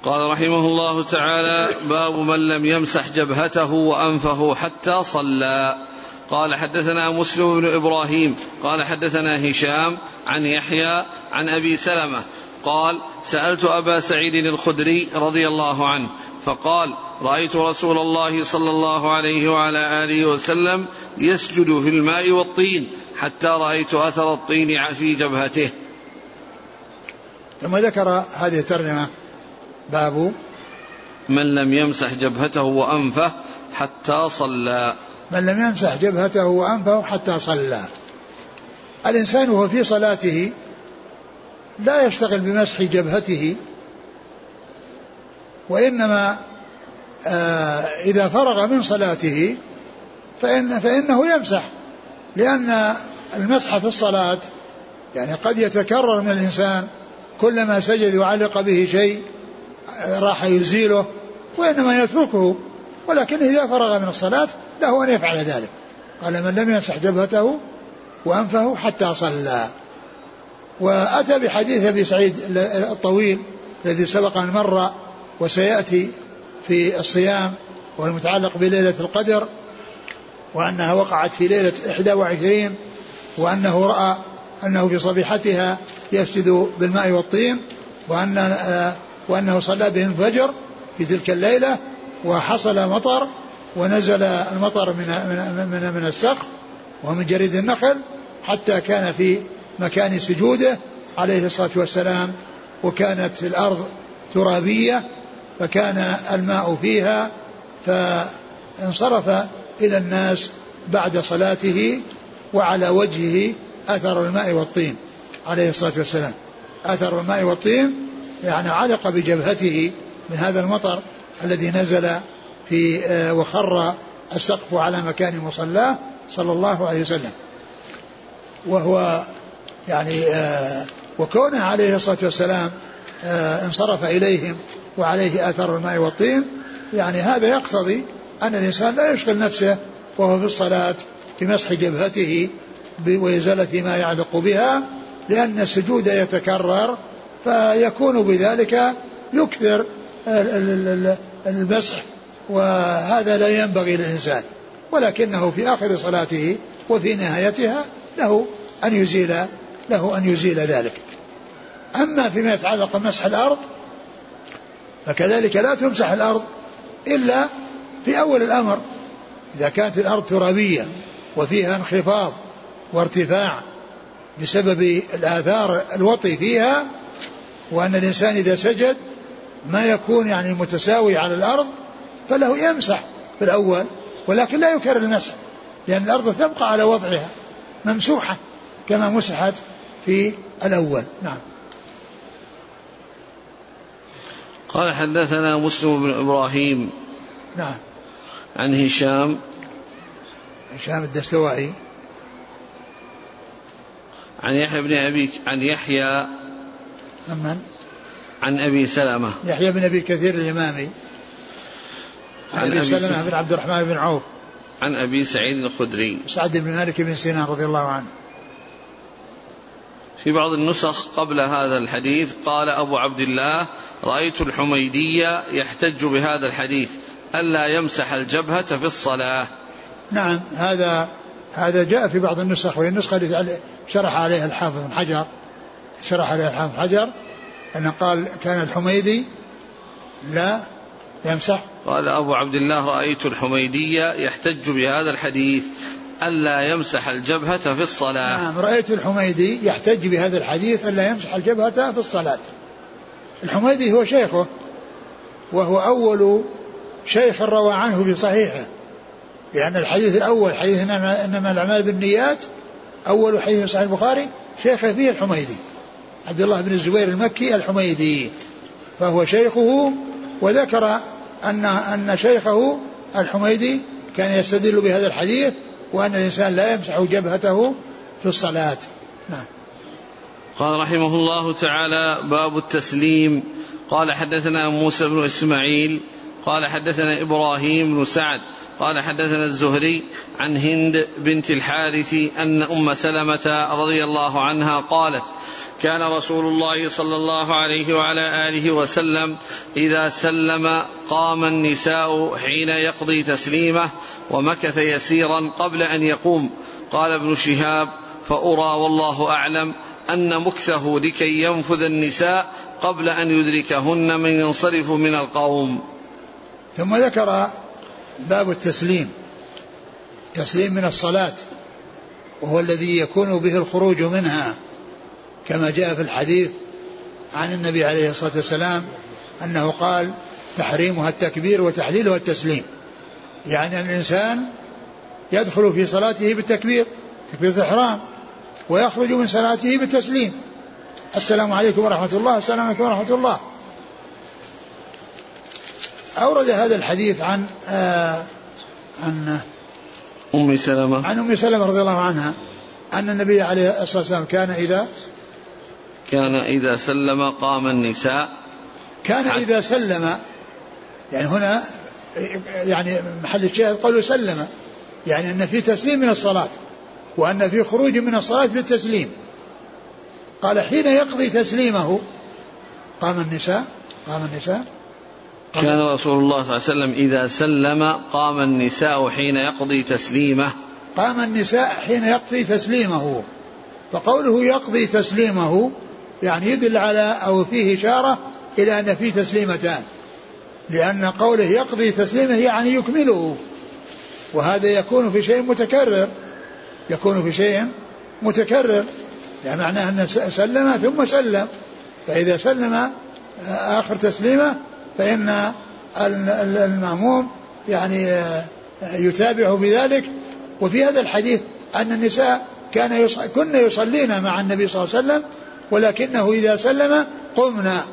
قال رحمه الله تعالى باب من لم يمسح جبهته وأنفه حتى صلى. قال حدثنا مسلم بن إبراهيم. قال حدثنا هشام عن يحيى عن أبي سلمة. قال سألت أبا سعيد الخدري رضي الله عنه فقال رأيت رسول الله صلى الله عليه وعلى آله وسلم يسجد في الماء والطين حتى رأيت أثر الطين في جبهته. ثم ذكر هذه الترجمة باب من لم يمسح جبهته وأنفه حتى صلى. من لم يمسح جبهته وأنفه حتى صلى. الإنسان وهو في صلاته لا يشتغل بمسح جبهته وإنما آه إذا فرغ من صلاته فإن فإنه يمسح لأن المسح في الصلاة يعني قد يتكرر من الإنسان كلما سجد وعلق به شيء آه، راح يزيله وإنما يتركه. ولكن إذا فرغ من الصلاة له أن يفعل ذلك. قال من لم يمسح جبهته وأنفه حتى صلى. وأتى بحديث أبي سعيد الطويل الذي سبق أن مر وسيأتي في الصيام والمتعلق بليلة القدر وأنها وقعت في ليلة 21 وأنه رأى أنه في صبيحتها يسجد بالماء والطين وأن وأنه صلى بهم الفجر في تلك الليلة وحصل مطر ونزل المطر من من من, السقف ومن جريد النخل حتى كان في مكان سجوده عليه الصلاة والسلام وكانت الأرض ترابية فكان الماء فيها فانصرف إلى الناس بعد صلاته وعلى وجهه اثر الماء والطين عليه الصلاة والسلام. اثر الماء والطين يعني علق بجبهته من هذا المطر الذي نزل في آه، وخر السقف على مكان مصلاه صلى الله عليه وسلم. وهو يعني آه، وكونه عليه الصلاة والسلام آه، انصرف إليهم وعليه اثر الماء والطين. يعني هذا يقتضي أن الإنسان لا يشغل نفسه وهو في الصلاة بمسح جبهته وإزالة ما يعلق بها لأن السجود يتكرر فيكون بذلك يكثر المسح وهذا لا ينبغي للإنسان. ولكنه في آخر صلاته وفي نهايتها له أن يزيل له أن يزيل ذلك. أما فيما يتعلق بمسح الأرض فكذلك لا تمسح الأرض إلا في أول الأمر. إذا كانت الأرض ترابية وفيها انخفاض وارتفاع بسبب الآثار الوطي فيها وأن الإنسان إذا سجد ما يكون يعني متساوي على الأرض فله يمسح في الأول ولكن لا يكرر المسح لأن الأرض تبقى على وضعها ممسوحة كما مسحت في الأول. نعم. قال حدثنا مسلم بن إبراهيم نعم. عن هشام. هشام الدستوائي. عن يحيى بن أبي عن يحيى من؟ عن أبي سلمة. يحيى بن أبي كثير الإمامي عن أبي سلمة بن عبد الرحمن بن عوف. عن أبي سعيد الخدري. سعد بن مالك بن سنان رضي الله عنه. في بعض النسخ قبل هذا الحديث قال أبو عبد الله رأيت الحميدية يحتج بهذا الحديث ألا يمسح الجبهة في الصلاة. نعم هذا هذا جاء في بعض النسخ وهي النسخة التي شرح عليها الحافظ بن حجر شرح عليها الحافظ بن حجر أن قال كان الحميدي لا يمسح. قال أبو عبد الله رأيت الحميدية يحتج بهذا الحديث. ألا يمسح الجبهة في الصلاة. نعم رأيت الحميدي يحتج بهذا الحديث ألا يمسح الجبهة في الصلاة. الحميدي هو شيخه وهو أول شيخ روى عنه في صحيحه. لأن الحديث الأول حديث إنما الأعمال بالنيات أول حديث صحيح البخاري شيخه فيه الحميدي. عبد الله بن الزبير المكي الحميدي. فهو شيخه وذكر أن أن شيخه الحميدي كان يستدل بهذا الحديث وأن الإنسان لا يمسح جبهته في الصلاة. نعم. قال رحمه الله تعالى باب التسليم. قال حدثنا موسى بن إسماعيل قال حدثنا إبراهيم بن سعد قال حدثنا الزهري عن هند بنت الحارث أن أم سلمة رضي الله عنها قالت كان رسول الله صلى الله عليه وعلى آله وسلم إذا سلم قام النساء حين يقضي تسليمه ومكث يسيرا قبل أن يقوم. قال ابن شهاب فأرى والله أعلم أن مكثه لكي ينفذ النساء قبل أن يدركهن من ينصرف من القوم. ثم ذكر باب التسليم تسليم من الصلاة وهو الذي يكون به الخروج منها. كما جاء في الحديث عن النبي عليه الصلاة والسلام أنه قال تحريمها التكبير وتحليلها التسليم. يعني الإنسان يدخل في صلاته بالتكبير تكبيرة الإحرام ويخرج من صلاته بالتسليم. السلام عليكم ورحمة الله السلام عليكم ورحمة الله. أورد هذا الحديث عن آه عن أم سلمة. عن أم سلمة رضي الله عنها أن النبي عليه الصلاة والسلام كان إذا كان إذا سلم قام النساء. كان إذا سلم يعني هنا يعني محل الشاهد قالوا سلم يعني أن في تسليم من الصلاة وأن في خروج من الصلاة بالتسليم. قال حين يقضي تسليمه قام النساء قام النساء. كان رسول الله صلى الله عليه وسلم إذا سلم قام النساء حين يقضي تسليمه. قام النساء حين يقضي تسليمه. فقوله يقضي تسليمه يعني يدل على أو فيه إشارة إلى أن فيه تسليمتان. لأن قوله يقضي تسليمه يعني يكمله. وهذا يكون في شيء متكرر. يكون في شيء متكرر. يعني معناه أنه سلم ثم سلم. فإذا سلم آخر تسليمه فإن المأموم يعني يتابع بذلك. وفي هذا الحديث أن النساء كان يص... كن يصلين مع النبي صلى الله عليه وسلم ولكنه إذا سلم قمنا.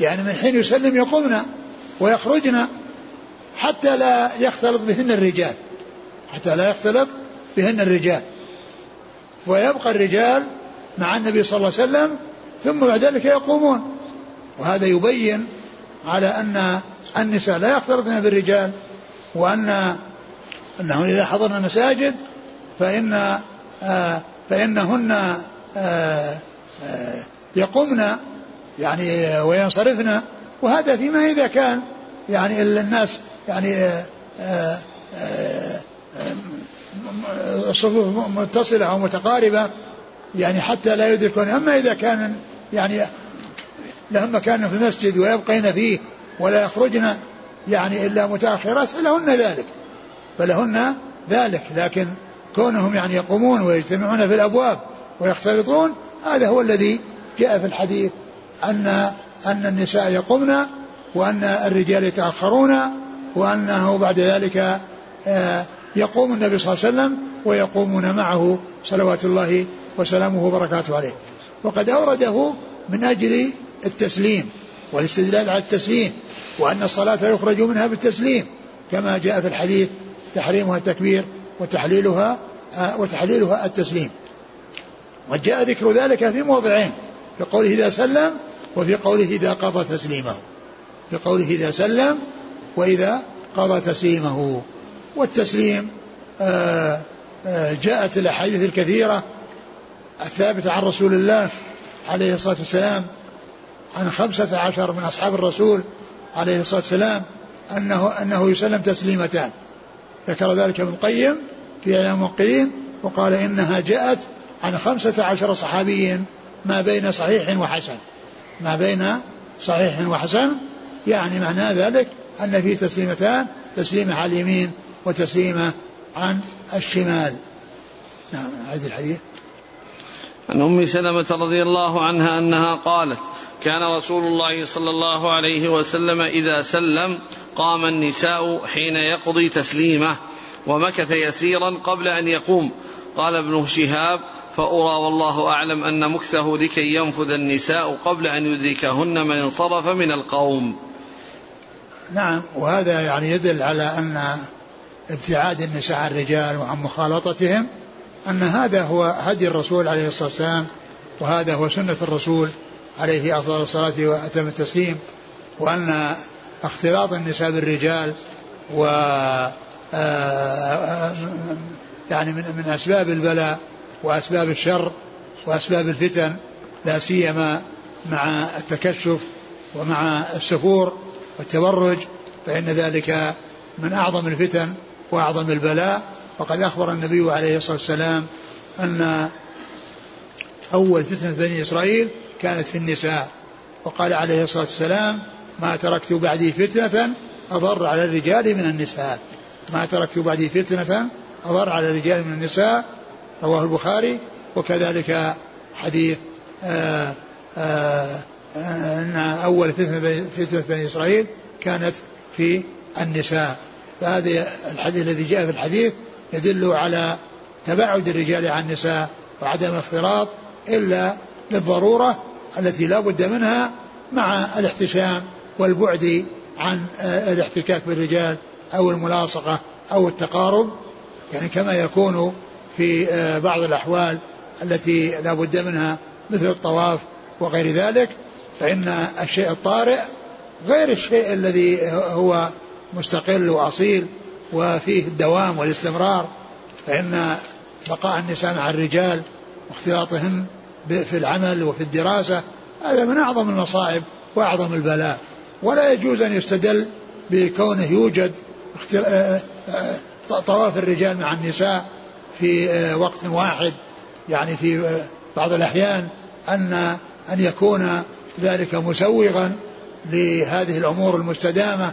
يعني من حين يسلم يقمن ويخرجن حتى لا يختلط بهن الرجال. حتى لا يختلط بهن الرجال. ويبقى الرجال مع النبي صلى الله عليه وسلم ثم بعد ذلك يقومون. وهذا يبين على أن النساء لا يختلطن بالرجال وأن أنه إذا حضرن المساجد فإن آه فإنهن آه آه يقمن يعني وينصرفن وهذا فيما إذا كان يعني الناس يعني الصفوف متصلة أو متقاربة يعني حتى لا يدركون. أما إذا كان يعني لهم مكان في المسجد ويبقين فيه ولا يخرجن يعني إلا متأخرات فلهن ذلك. فلهن ذلك. لكن كونهم يعني يقومون ويجتمعون في الأبواب ويختلطون هذا هو الذي جاء في الحديث أن أن النساء يقمن وأن الرجال يتأخرون وأنه بعد ذلك آه، يقوم النبي صلى الله عليه وسلم ويقومون معه صلوات الله وسلامه وبركاته عليه. وقد أورده من أجل التسليم والاستدلال على التسليم وأن الصلاة يخرج منها بالتسليم كما جاء في الحديث تحريمها التكبير وتحليلها آه، وتحليلها التسليم. وجاء ذكر ذلك في موضعين في قوله إذا سلم وفي قوله إذا قضى تسليمه. في قوله إذا سلم وإذا قضى تسليمه. والتسليم آه، آه، جاءت الأحاديث الكثيرة الثابتة عن رسول الله عليه الصلاة والسلام عن خمسة عشر من أصحاب الرسول عليه الصلاة والسلام أنه أنه يسلم تسليمتان. ذكر ذلك ابن القيم في إعلام الموقعين وقال إنها جاءت عن خمسة عشر صحابي ما بين صحيح وحسن. ما بين صحيح وحسن يعني معنى ذلك أن في تسليمتان تسليمة على اليمين وتسليمة عن الشمال. نعم أعيد الحديث. عن أم سلمة رضي الله عنها أنها قالت كان رسول الله صلى الله عليه وسلم إذا سلم قام النساء حين يقضي تسليمه ومكث يسيرا قبل أن يقوم. قال ابن شهاب فأرى والله أعلم أن مكثه لكي ينفذ النساء قبل أن يدركهن من انصرف من القوم. نعم وهذا يعني يدل على أن ابتعاد النساء عن الرجال وعن مخالطتهم أن هذا هو هدي الرسول عليه الصلاة والسلام وهذا هو سنة الرسول عليه أفضل الصلاة وأتم التسليم وأن اختلاط النساء بالرجال و آه، يعني من من أسباب البلاء وأسباب الشر وأسباب الفتن لا سيما مع التكشف ومع السفور والتبرج فإن ذلك من أعظم الفتن وأعظم البلاء. وقد أخبر النبي عليه الصلاة والسلام أن أول فتنة بني إسرائيل كانت في النساء. وقال عليه الصلاة والسلام ما تركت بعدي فتنة أضر على الرجال من النساء. ما تركت بعدي فتنة أضر على الرجال من النساء رواه البخاري وكذلك حديث آآ آآ أن أول فتنة بني إسرائيل كانت في النساء. فهذا الحديث الذي جاء في الحديث يدل على تباعد الرجال عن النساء وعدم الاختلاط إلا للضرورة التي لا بد منها مع الاحتشام والبعد عن الاحتكاك بالرجال أو الملاصقة أو التقارب. يعني كما يكون في بعض الأحوال التي لا بد منها مثل الطواف وغير ذلك فإن الشيء الطارئ غير الشيء الذي هو مستقل وأصيل وفيه الدوام والاستمرار فإن بقاء النساء مع الرجال واختلاطهن في العمل وفي الدراسة هذا من أعظم المصائب وأعظم البلاء. ولا يجوز أن يستدل بكونه يوجد طواف الرجال مع النساء في وقت واحد يعني في بعض الأحيان أن أن يكون ذلك مسوغا لهذه الأمور المستدامة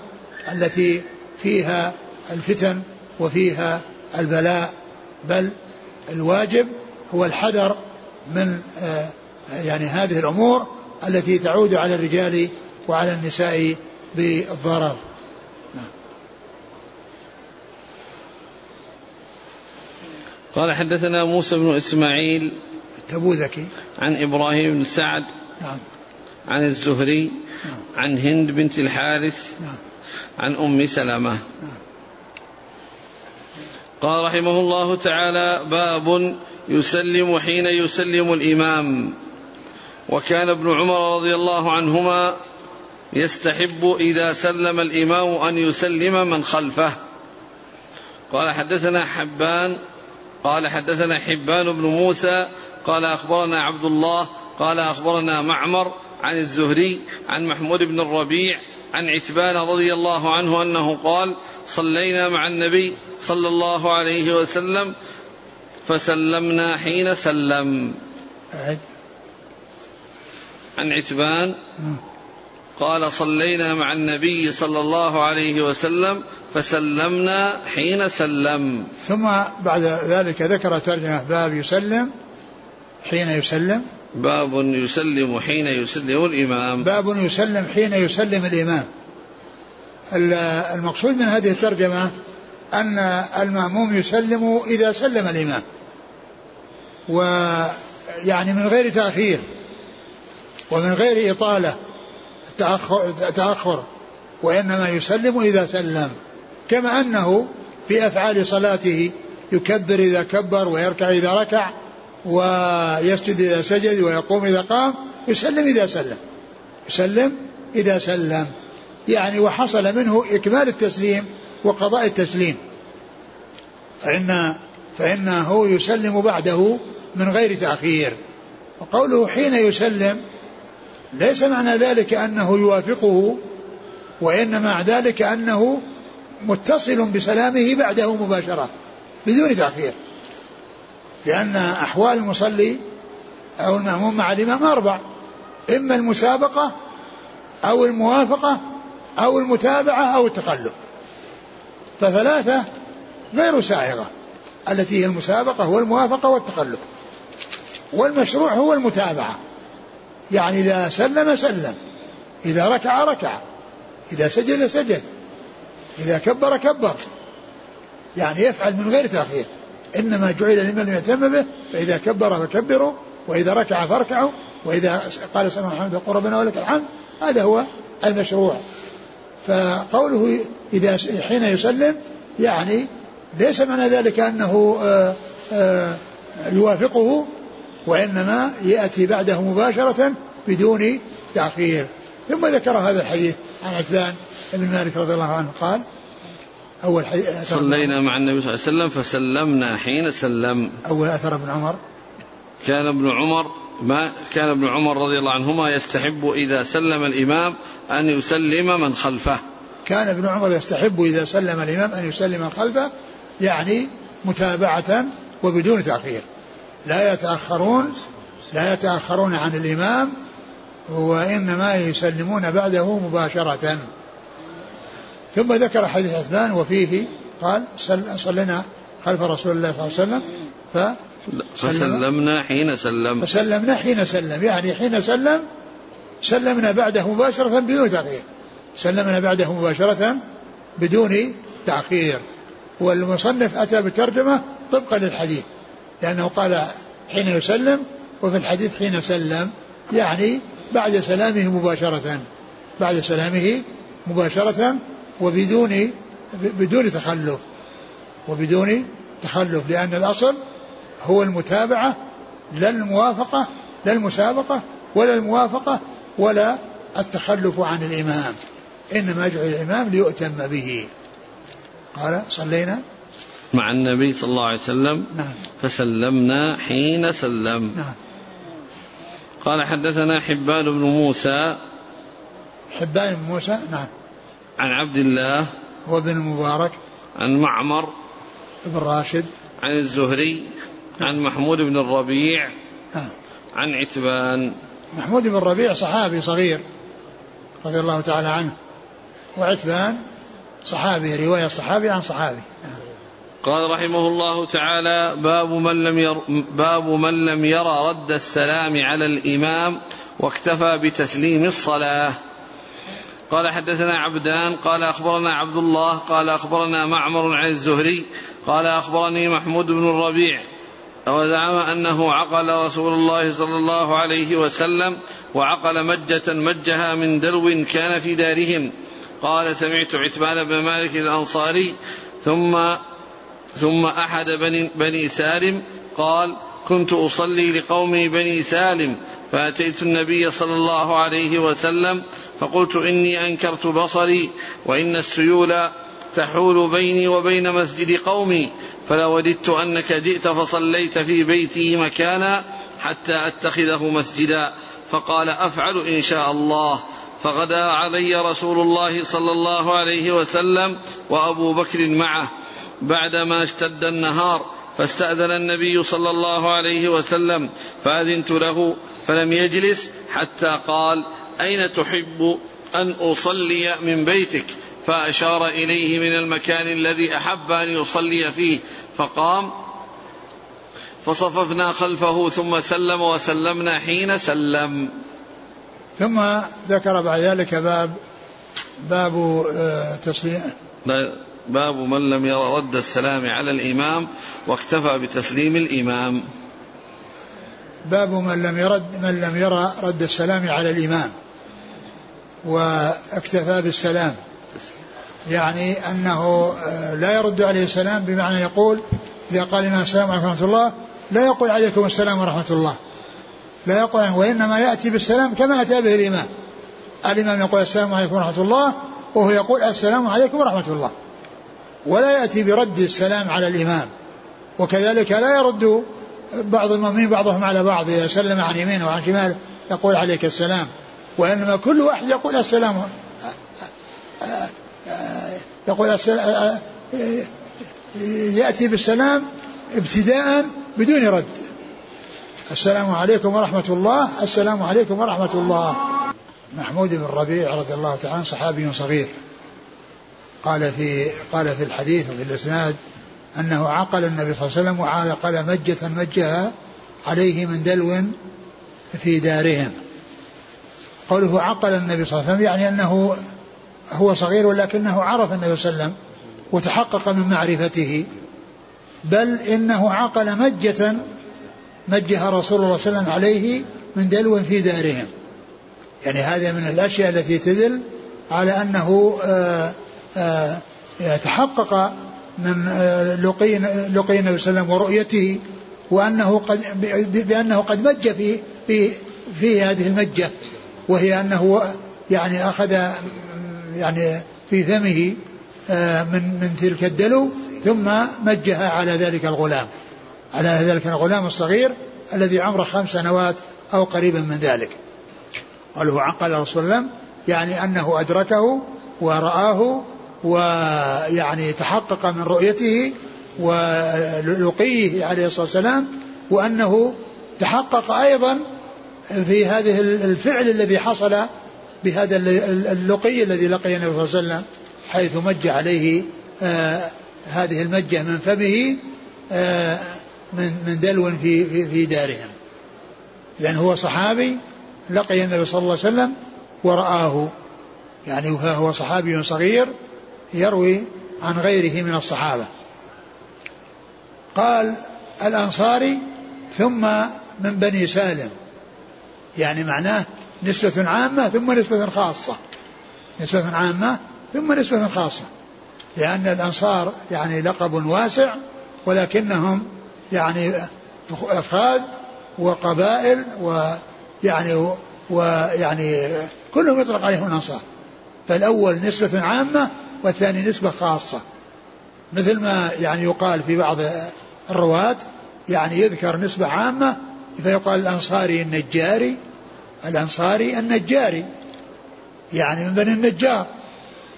التي فيها الفتن وفيها البلاء. بل الواجب هو الحذر من يعني هذه الأمور التي تعود على الرجال وعلى النساء بالضرر. قال حدثنا موسى بن إسماعيل التبوذكي عن إبراهيم بن سعد نعم. عن الزهري نعم. عن هند بنت الحارث نعم. عن أم سلمة. نعم. قال رحمه الله تعالى باب يسلم حين يسلم الإمام. وكان ابن عمر رضي الله عنهما يستحب إذا سلم الإمام أن يسلم من خلفه. قال حدثنا حبان قال حدثنا حبان بن موسى قال أخبرنا عبد الله قال أخبرنا معمر عن الزهري عن محمود بن الربيع عن عتبان رضي الله عنه أنه قال صلينا مع النبي صلى الله عليه وسلم فسلمنا حين سلم عن عتبان. قال صلينا مع النبي صلى الله عليه وسلم فسلمنا حين سلم. ثم بعد ذلك ذكر ترجمة باب يسلم حين يسلم. باب يسلم حين يسلم الإمام. باب يسلم حين يسلم الإمام. ال- المقصود من هذه الترجمة أن المأموم يسلم إذا سلم الإمام. ويعني من غير تأخير ومن غير إطالة التأخر, التأخر وإنما يسلم إذا سلم. كما أنه في أفعال صلاته يكبر إذا كبر ويركع إذا ركع ويسجد إذا سجد ويقوم إذا قام يسلم إذا سلم يسلم إذا سلم. يعني وحصل منه إكمال التسليم وقضاء التسليم. فإن فإنه يسلم بعده من غير تأخير. وقوله حين يسلم ليس معنى ذلك أنه يوافقه وإنما ذلك أنه متصل بسلامه بعده مباشرة بدون تأخير. لأن أحوال المصلي أو المأموم مع الإمام أربع. إما المسابقة أو الموافقة أو المتابعة أو التقلب. فثلاثة غير سائغة التي هي المسابقة والموافقة والتقلب. والمشروع هو المتابعة. يعني إذا سلم سلم. إذا ركع ركع. إذا سجد سجد. إذا كبر كبر. يعني يفعل من غير تأخير. إنما جعل لمن يهتم به فإذا كبر فكبروا وإذا ركع فاركعوا وإذا قال سمع قل ربنا ولك الحمد هذا هو المشروع. فقوله إذا حين يسلم يعني ليس معنى ذلك أنه آآ آآ يوافقه وإنما يأتي بعده مباشرة بدون تأخير. ثم ذكر هذا الحديث عن عتبان بن مالك رضي الله عنه قال أول حديث صلينا مع النبي صلى الله عليه وسلم فسلمنا حين سلم. أول أثر ابن عمر. كان ابن عمر ما كان ابن عمر رضي الله عنهما يستحب إذا سلم الإمام أن يسلم من خلفه. كان ابن عمر يستحب إذا سلم الإمام أن يسلم من خلفه يعني متابعة وبدون تأخير. لا يتأخرون لا يتأخرون عن الإمام وإنما يسلمون بعده مباشرة. ثم ذكر حديث عثمان وفيه قال صلينا خلف رسول الله صلى الله عليه وسلم ف فسلمنا حين سلم. فسلمنا حين سلم. يعني حين سلم سلمنا بعده مباشرة بدون تأخير. سلمنا بعده مباشرة بدون تأخير. والمصنف أتى بالترجمة طبقا للحديث لأنه قال حين يسلم وفي الحديث حين سلم. يعني بعد سلامه مباشرة. بعد سلامه مباشرة وبدون بدون تخلف وبدون تخلف لأن الأصل هو المتابعة لا الموافقة لا المسابقة ولا الموافقة ولا التخلف عن الإمام. إنما يجعل الإمام ليؤتم به. قال صلينا. مع النبي صلى الله عليه وسلم. نعم. فسلمنا حين سلم. نعم. قال حدثنا حبان بن موسى. حبان بن موسى نعم. عن عبد الله هو بن المبارك عن معمر بن راشد. عن الزهري عن محمود بن الربيع عن عتبان. محمود بن الربيع صحابي صغير رضي الله تعالى عنه. وعتبان صحابي رواية صحابي عن صحابي. قال رحمه الله تعالى باب من لم ير باب من لم يرى رد السلام على الإمام واكتفى بتسليم الصلاة. قال حدثنا عبدان قال أخبرنا عبد الله قال أخبرنا معمر عن الزهري قال أخبرني محمود بن الربيع وزعم أنه عقل رسول الله صلى الله عليه وسلم وعقل مجة مجها من دلو كان في دارهم. قال سمعت عتبان بن مالك الأنصاري ثم ثم أحد بني, بني سالم قال كنت أصلي لقومي بني سالم فأتيت النبي صلى الله عليه وسلم فقلت إني أنكرت بصري وإن السيول تحول بيني وبين مسجد قومي فلوددت أنك جئت فصليت في بيتي مكانا حتى أتخذه مسجدا. فقال أفعل إن شاء الله. فغدا علي رسول الله صلى الله عليه وسلم وأبو بكر معه. بعدما اشتد النهار فاستأذن النبي صلى الله عليه وسلم فأذنت له فلم يجلس حتى قال أين تحب أن أصلي من بيتك؟ فأشار إليه من المكان الذي أحب أن يصلي فيه. فقام فصففنا خلفه ثم سلم وسلمنا حين سلم. ثم ذكر بعد ذلك باب باب آه، تسليم. باب من لم يرى رد السلام على الإمام واكتفى بتسليم الإمام. باب من لم يرد من لم يرى رد السلام على الإمام واكتفى بالسلام. يعني أنه آه، لا يرد عليه السلام بمعنى يقول إذا قال الإمام السلام عليكم ورحمة الله لا يقول عليكم السلام ورحمة الله. لا يقول وإنما يأتي بالسلام كما أتى به الإمام. الإمام يقول السلام عليكم ورحمة الله وهو يقول السلام عليكم ورحمة الله. ولا يأتي برد السلام على الإمام. وكذلك لا يرد بعض المؤمنين بعضهم على بعض إذا سلم عن يمينه وعن شماله يقول عليك السلام وإنما كل واحد يقول السلام. يقول السلام يأتي بالسلام ابتداء بدون رد. السلام عليكم ورحمة الله السلام عليكم ورحمة الله. محمود بن ربيع رضي الله تعالى صحابي صغير. قال في قال في الحديث وفي الإسناد أنه عقل النبي صلى الله عليه وسلم وعقل مجة مجها عليه من دلو في دارهم. قوله عقل النبي صلى الله عليه وسلم يعني أنه هو صغير ولكنه عرف النبي صلى الله عليه وسلم وتحقق من معرفته. بل إنه عقل مجة مجها رسول الله صلى الله عليه وسلم عليه من دلو في دارهم. يعني هذا من الأشياء التي تدل على أنه آه آه، يتحقق من آه، لقي لقي النبي صلى الله عليه وسلم ورؤيته وأنه قد بأنه قد مج في في في هذه المجة وهي أنه يعني أخذ يعني في فمه آه، من من تلك الدلو ثم مجها على ذلك الغلام على ذلك الغلام الصغير الذي عمره خمس سنوات أو قريبا من ذلك. قال هو عقل رسول الله يعني أنه أدركه ورآه ويعني تحقق من رؤيته ولقيه عليه الصلاة والسلام وأنه تحقق أيضا في هذه الفعل الذي حصل بهذا اللقي الذي لقي النبي صلى الله عليه وسلم حيث مج عليه آه هذه المجة من فمه آه من من دلو في في, في دارهم. لأن هو صحابي لقي النبي صلى الله عليه وسلم ورآه. يعني هو صحابي صغير يروي عن غيره من الصحابة. قال الأنصاري ثم من بني سالم. يعني معناه نسبة عامة ثم نسبة خاصة. نسبة عامة ثم نسبة خاصة. لأن الأنصار يعني لقب واسع ولكنهم يعني أفراد وقبائل ويعني ويعني كلهم يطلق عليهم الأنصار. فالأول نسبة عامة والثاني نسبة خاصة. مثل ما يعني يقال في بعض الرواة يعني يذكر نسبة عامة فيقال الأنصاري النجاري الأنصاري النجاري. يعني من بني النجار.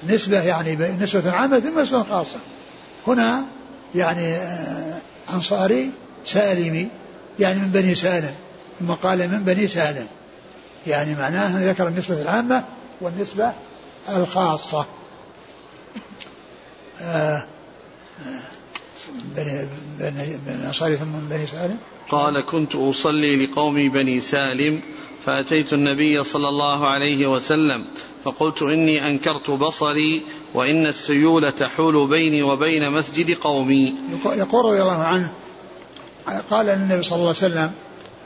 نسبة يعني نسبة عامة ثم نسبة خاصة. هنا يعني آه، أنصاري سالمي يعني من بني سالم. ثم قال من بني سالم. يعني معناه ذكر النسبة العامة والنسبة الخاصة. بني بني بني ثم من بني سالم؟ قال كنت أصلي لقوم بني سالم فأتيت النبي صلى الله عليه وسلم فقلت إني أنكرت بصري وإن السيول تحول بيني وبين مسجد قومي. يقول رضي الله عنه قال النبي صلى الله عليه وسلم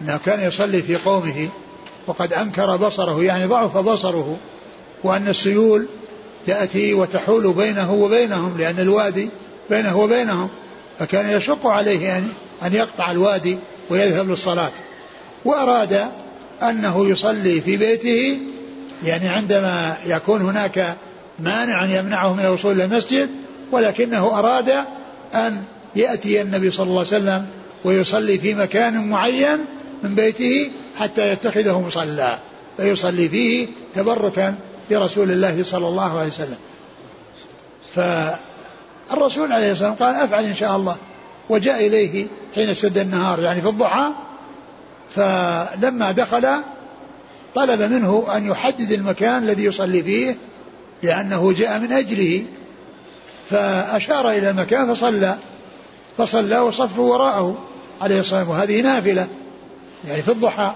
أنه كان يصلي في قومه وقد أنكر بصره يعني ضعف بصره وأن السيول تأتي وتحول بينه وبينهم لأن الوادي بينه وبينهم. فكان يشق عليه أن أن يقطع الوادي ويذهب للصلاة. وأراد أنه يصلي في بيته يعني عندما يكون هناك مانع يمنعه من الوصول إلى المسجد ولكنه أراد أن يأتي النبي صلى الله عليه وسلم ويصلي في مكان معين من بيته حتى يتخذه مصلى فيصلي فيه تبركا برسول الله صلى الله عليه وسلم. فالرسول عليه الصلاة والسلام قال أفعل إن شاء الله. وجاء إليه حين اشتد النهار يعني في الضحى. فلما دخل طلب منه أن يحدد المكان الذي يصلي فيه لأنه جاء من أجله. فأشار إلى المكان فصلى. فصلى وصفوا وراءه عليه الصلاة والسلام. وهذه نافلة يعني في الضحى.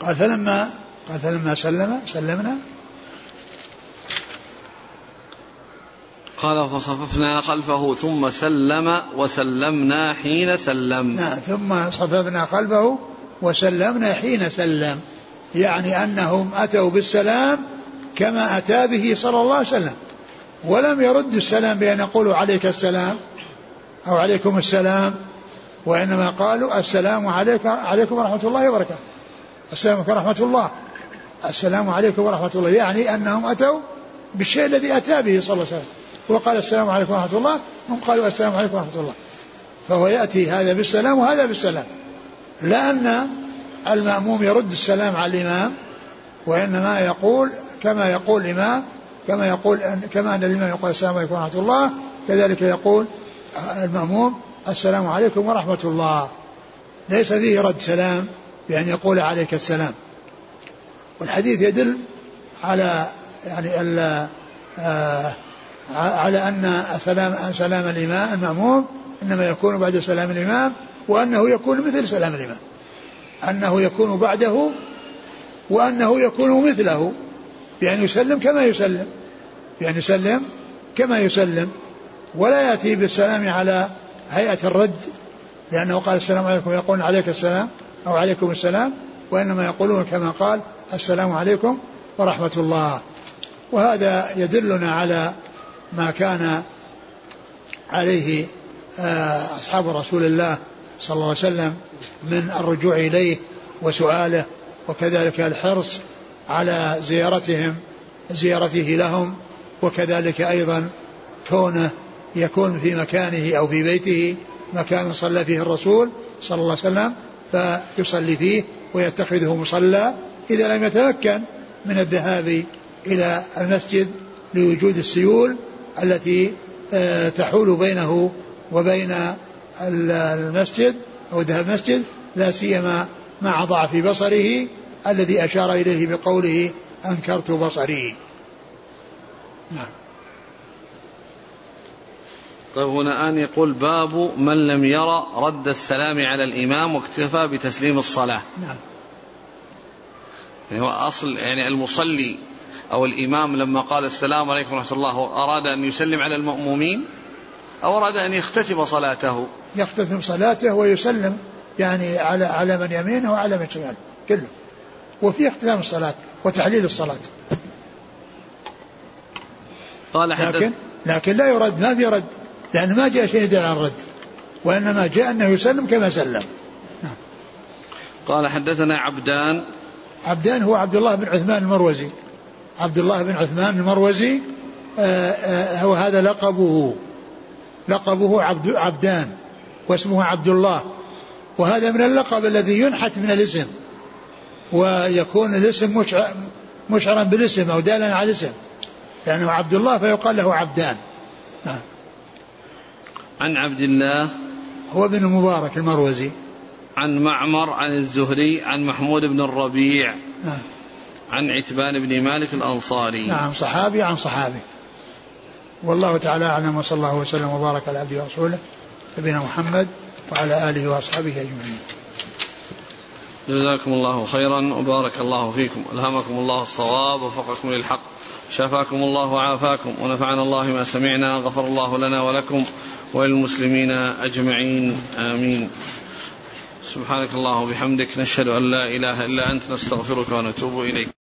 قال فلما قال فلما سلم سلمنا. قال فصففنا خلفه ثم سلم وسلمنا حين سلم. نعم ثم صففنا خلفه وسلمنا حين سلم. يعني أنهم أتوا بالسلام كما أتى به صلى الله عليه وسلم. ولم يرد السلام بأن يقولوا عليك السلام أو عليكم السلام وإنما قالوا السلام عليك عليكم ورحمة الله وبركاته. السلام عليكم ورحمة الله. السلام عليكم ورحمة الله يعني أنهم أتوا بالشيء الذي أتى به صلى الله عليه وسلم. وقال السلام عليكم ورحمة الله هم قالوا السلام عليكم ورحمة الله. فهو يأتي هذا بالسلام وهذا بالسلام. لأن المأموم يرد السلام على الإمام وإنما يقول كما يقول الإمام كما يقول كما أن الإمام يقول السلام عليكم ورحمة الله كذلك يقول المأموم السلام عليكم ورحمة الله. ليس فيه رد سلام بأن يقول عليك السلام. والحديث يدل على يعني آه على أن سلام سلام الإمام المأموم إنما يكون بعد سلام الإمام وأنه يكون مثل سلام الإمام. أنه يكون بعده وأنه يكون مثله بأن يسلم كما يسلم بأن يسلم كما يسلم ولا يأتي بالسلام على هيئة الرد لأنه قال السلام عليكم يقول عليك السلام أو عليكم السلام. وإنما يقولون كما قال السلام عليكم ورحمة الله. وهذا يدلنا على ما كان عليه آه، أصحاب رسول الله صلى الله عليه وسلم من الرجوع إليه وسؤاله وكذلك الحرص على زيارتهم زيارته لهم وكذلك أيضا كونه يكون في مكانه أو في بيته مكان صلى فيه الرسول صلى الله عليه وسلم فيصلي فيه ويتخذه مصلى إذا لم يتمكن من الذهاب إلى المسجد لوجود السيول التي آه، تحول بينه وبين المسجد أو ذهاب المسجد لا سيما مع ضعف بصره الذي أشار إليه بقوله أنكرت بصري. نعم. طيب هنا الآن يقول باب من لم يرى رد السلام على الإمام واكتفى بتسليم الصلاة. نعم. يعني هو أصل يعني المصلي أو الإمام لما قال السلام عليكم ورحمة الله أراد أن يسلم على المأمومين أو أراد أن يختتم صلاته؟ يختتم صلاته ويسلم يعني على على من يمينه وعلى من شماله كله. وفي اختتام الصلاة وتحليل الصلاة. قال لكن لكن لا يرد ما في رد. لأن ما جاء شيء يدل على الرد وإنما جاء أنه يسلم كما سلم. نعم. قال حدثنا عبدان. عبدان هو عبد الله بن عثمان المروزي. عبد الله بن عثمان المروزي آه، آه، هو هذا لقبه. لقبه عبد عبدان واسمه عبد الله. وهذا من اللقب الذي ينحت من الاسم ويكون الاسم مشعرا بالاسم أو دالا على الاسم. لأنه عبد الله فيقال له عبدان. نعم. عن عبد الله هو ابن المبارك المروزي. عن معمر عن الزهري عن محمود بن الربيع نعم. عن عتبان بن مالك الأنصاري. نعم صحابي عن صحابي. والله تعالى أعلم وصلى الله وسلم وبارك على عبده ورسوله نبينا محمد وعلى آله وأصحابه أجمعين. جزاكم الله خيرا وبارك الله فيكم. ألهمكم الله الصواب وفقكم للحق. شفاكم الله وعافاكم. ونفعنا الله ما سمعنا غفر الله لنا ولكم. وللمسلمين أجمعين آمين. سبحانك الله وبحمدك نشهد أن لا إله إلا أنت نستغفرك ونتوب إليك.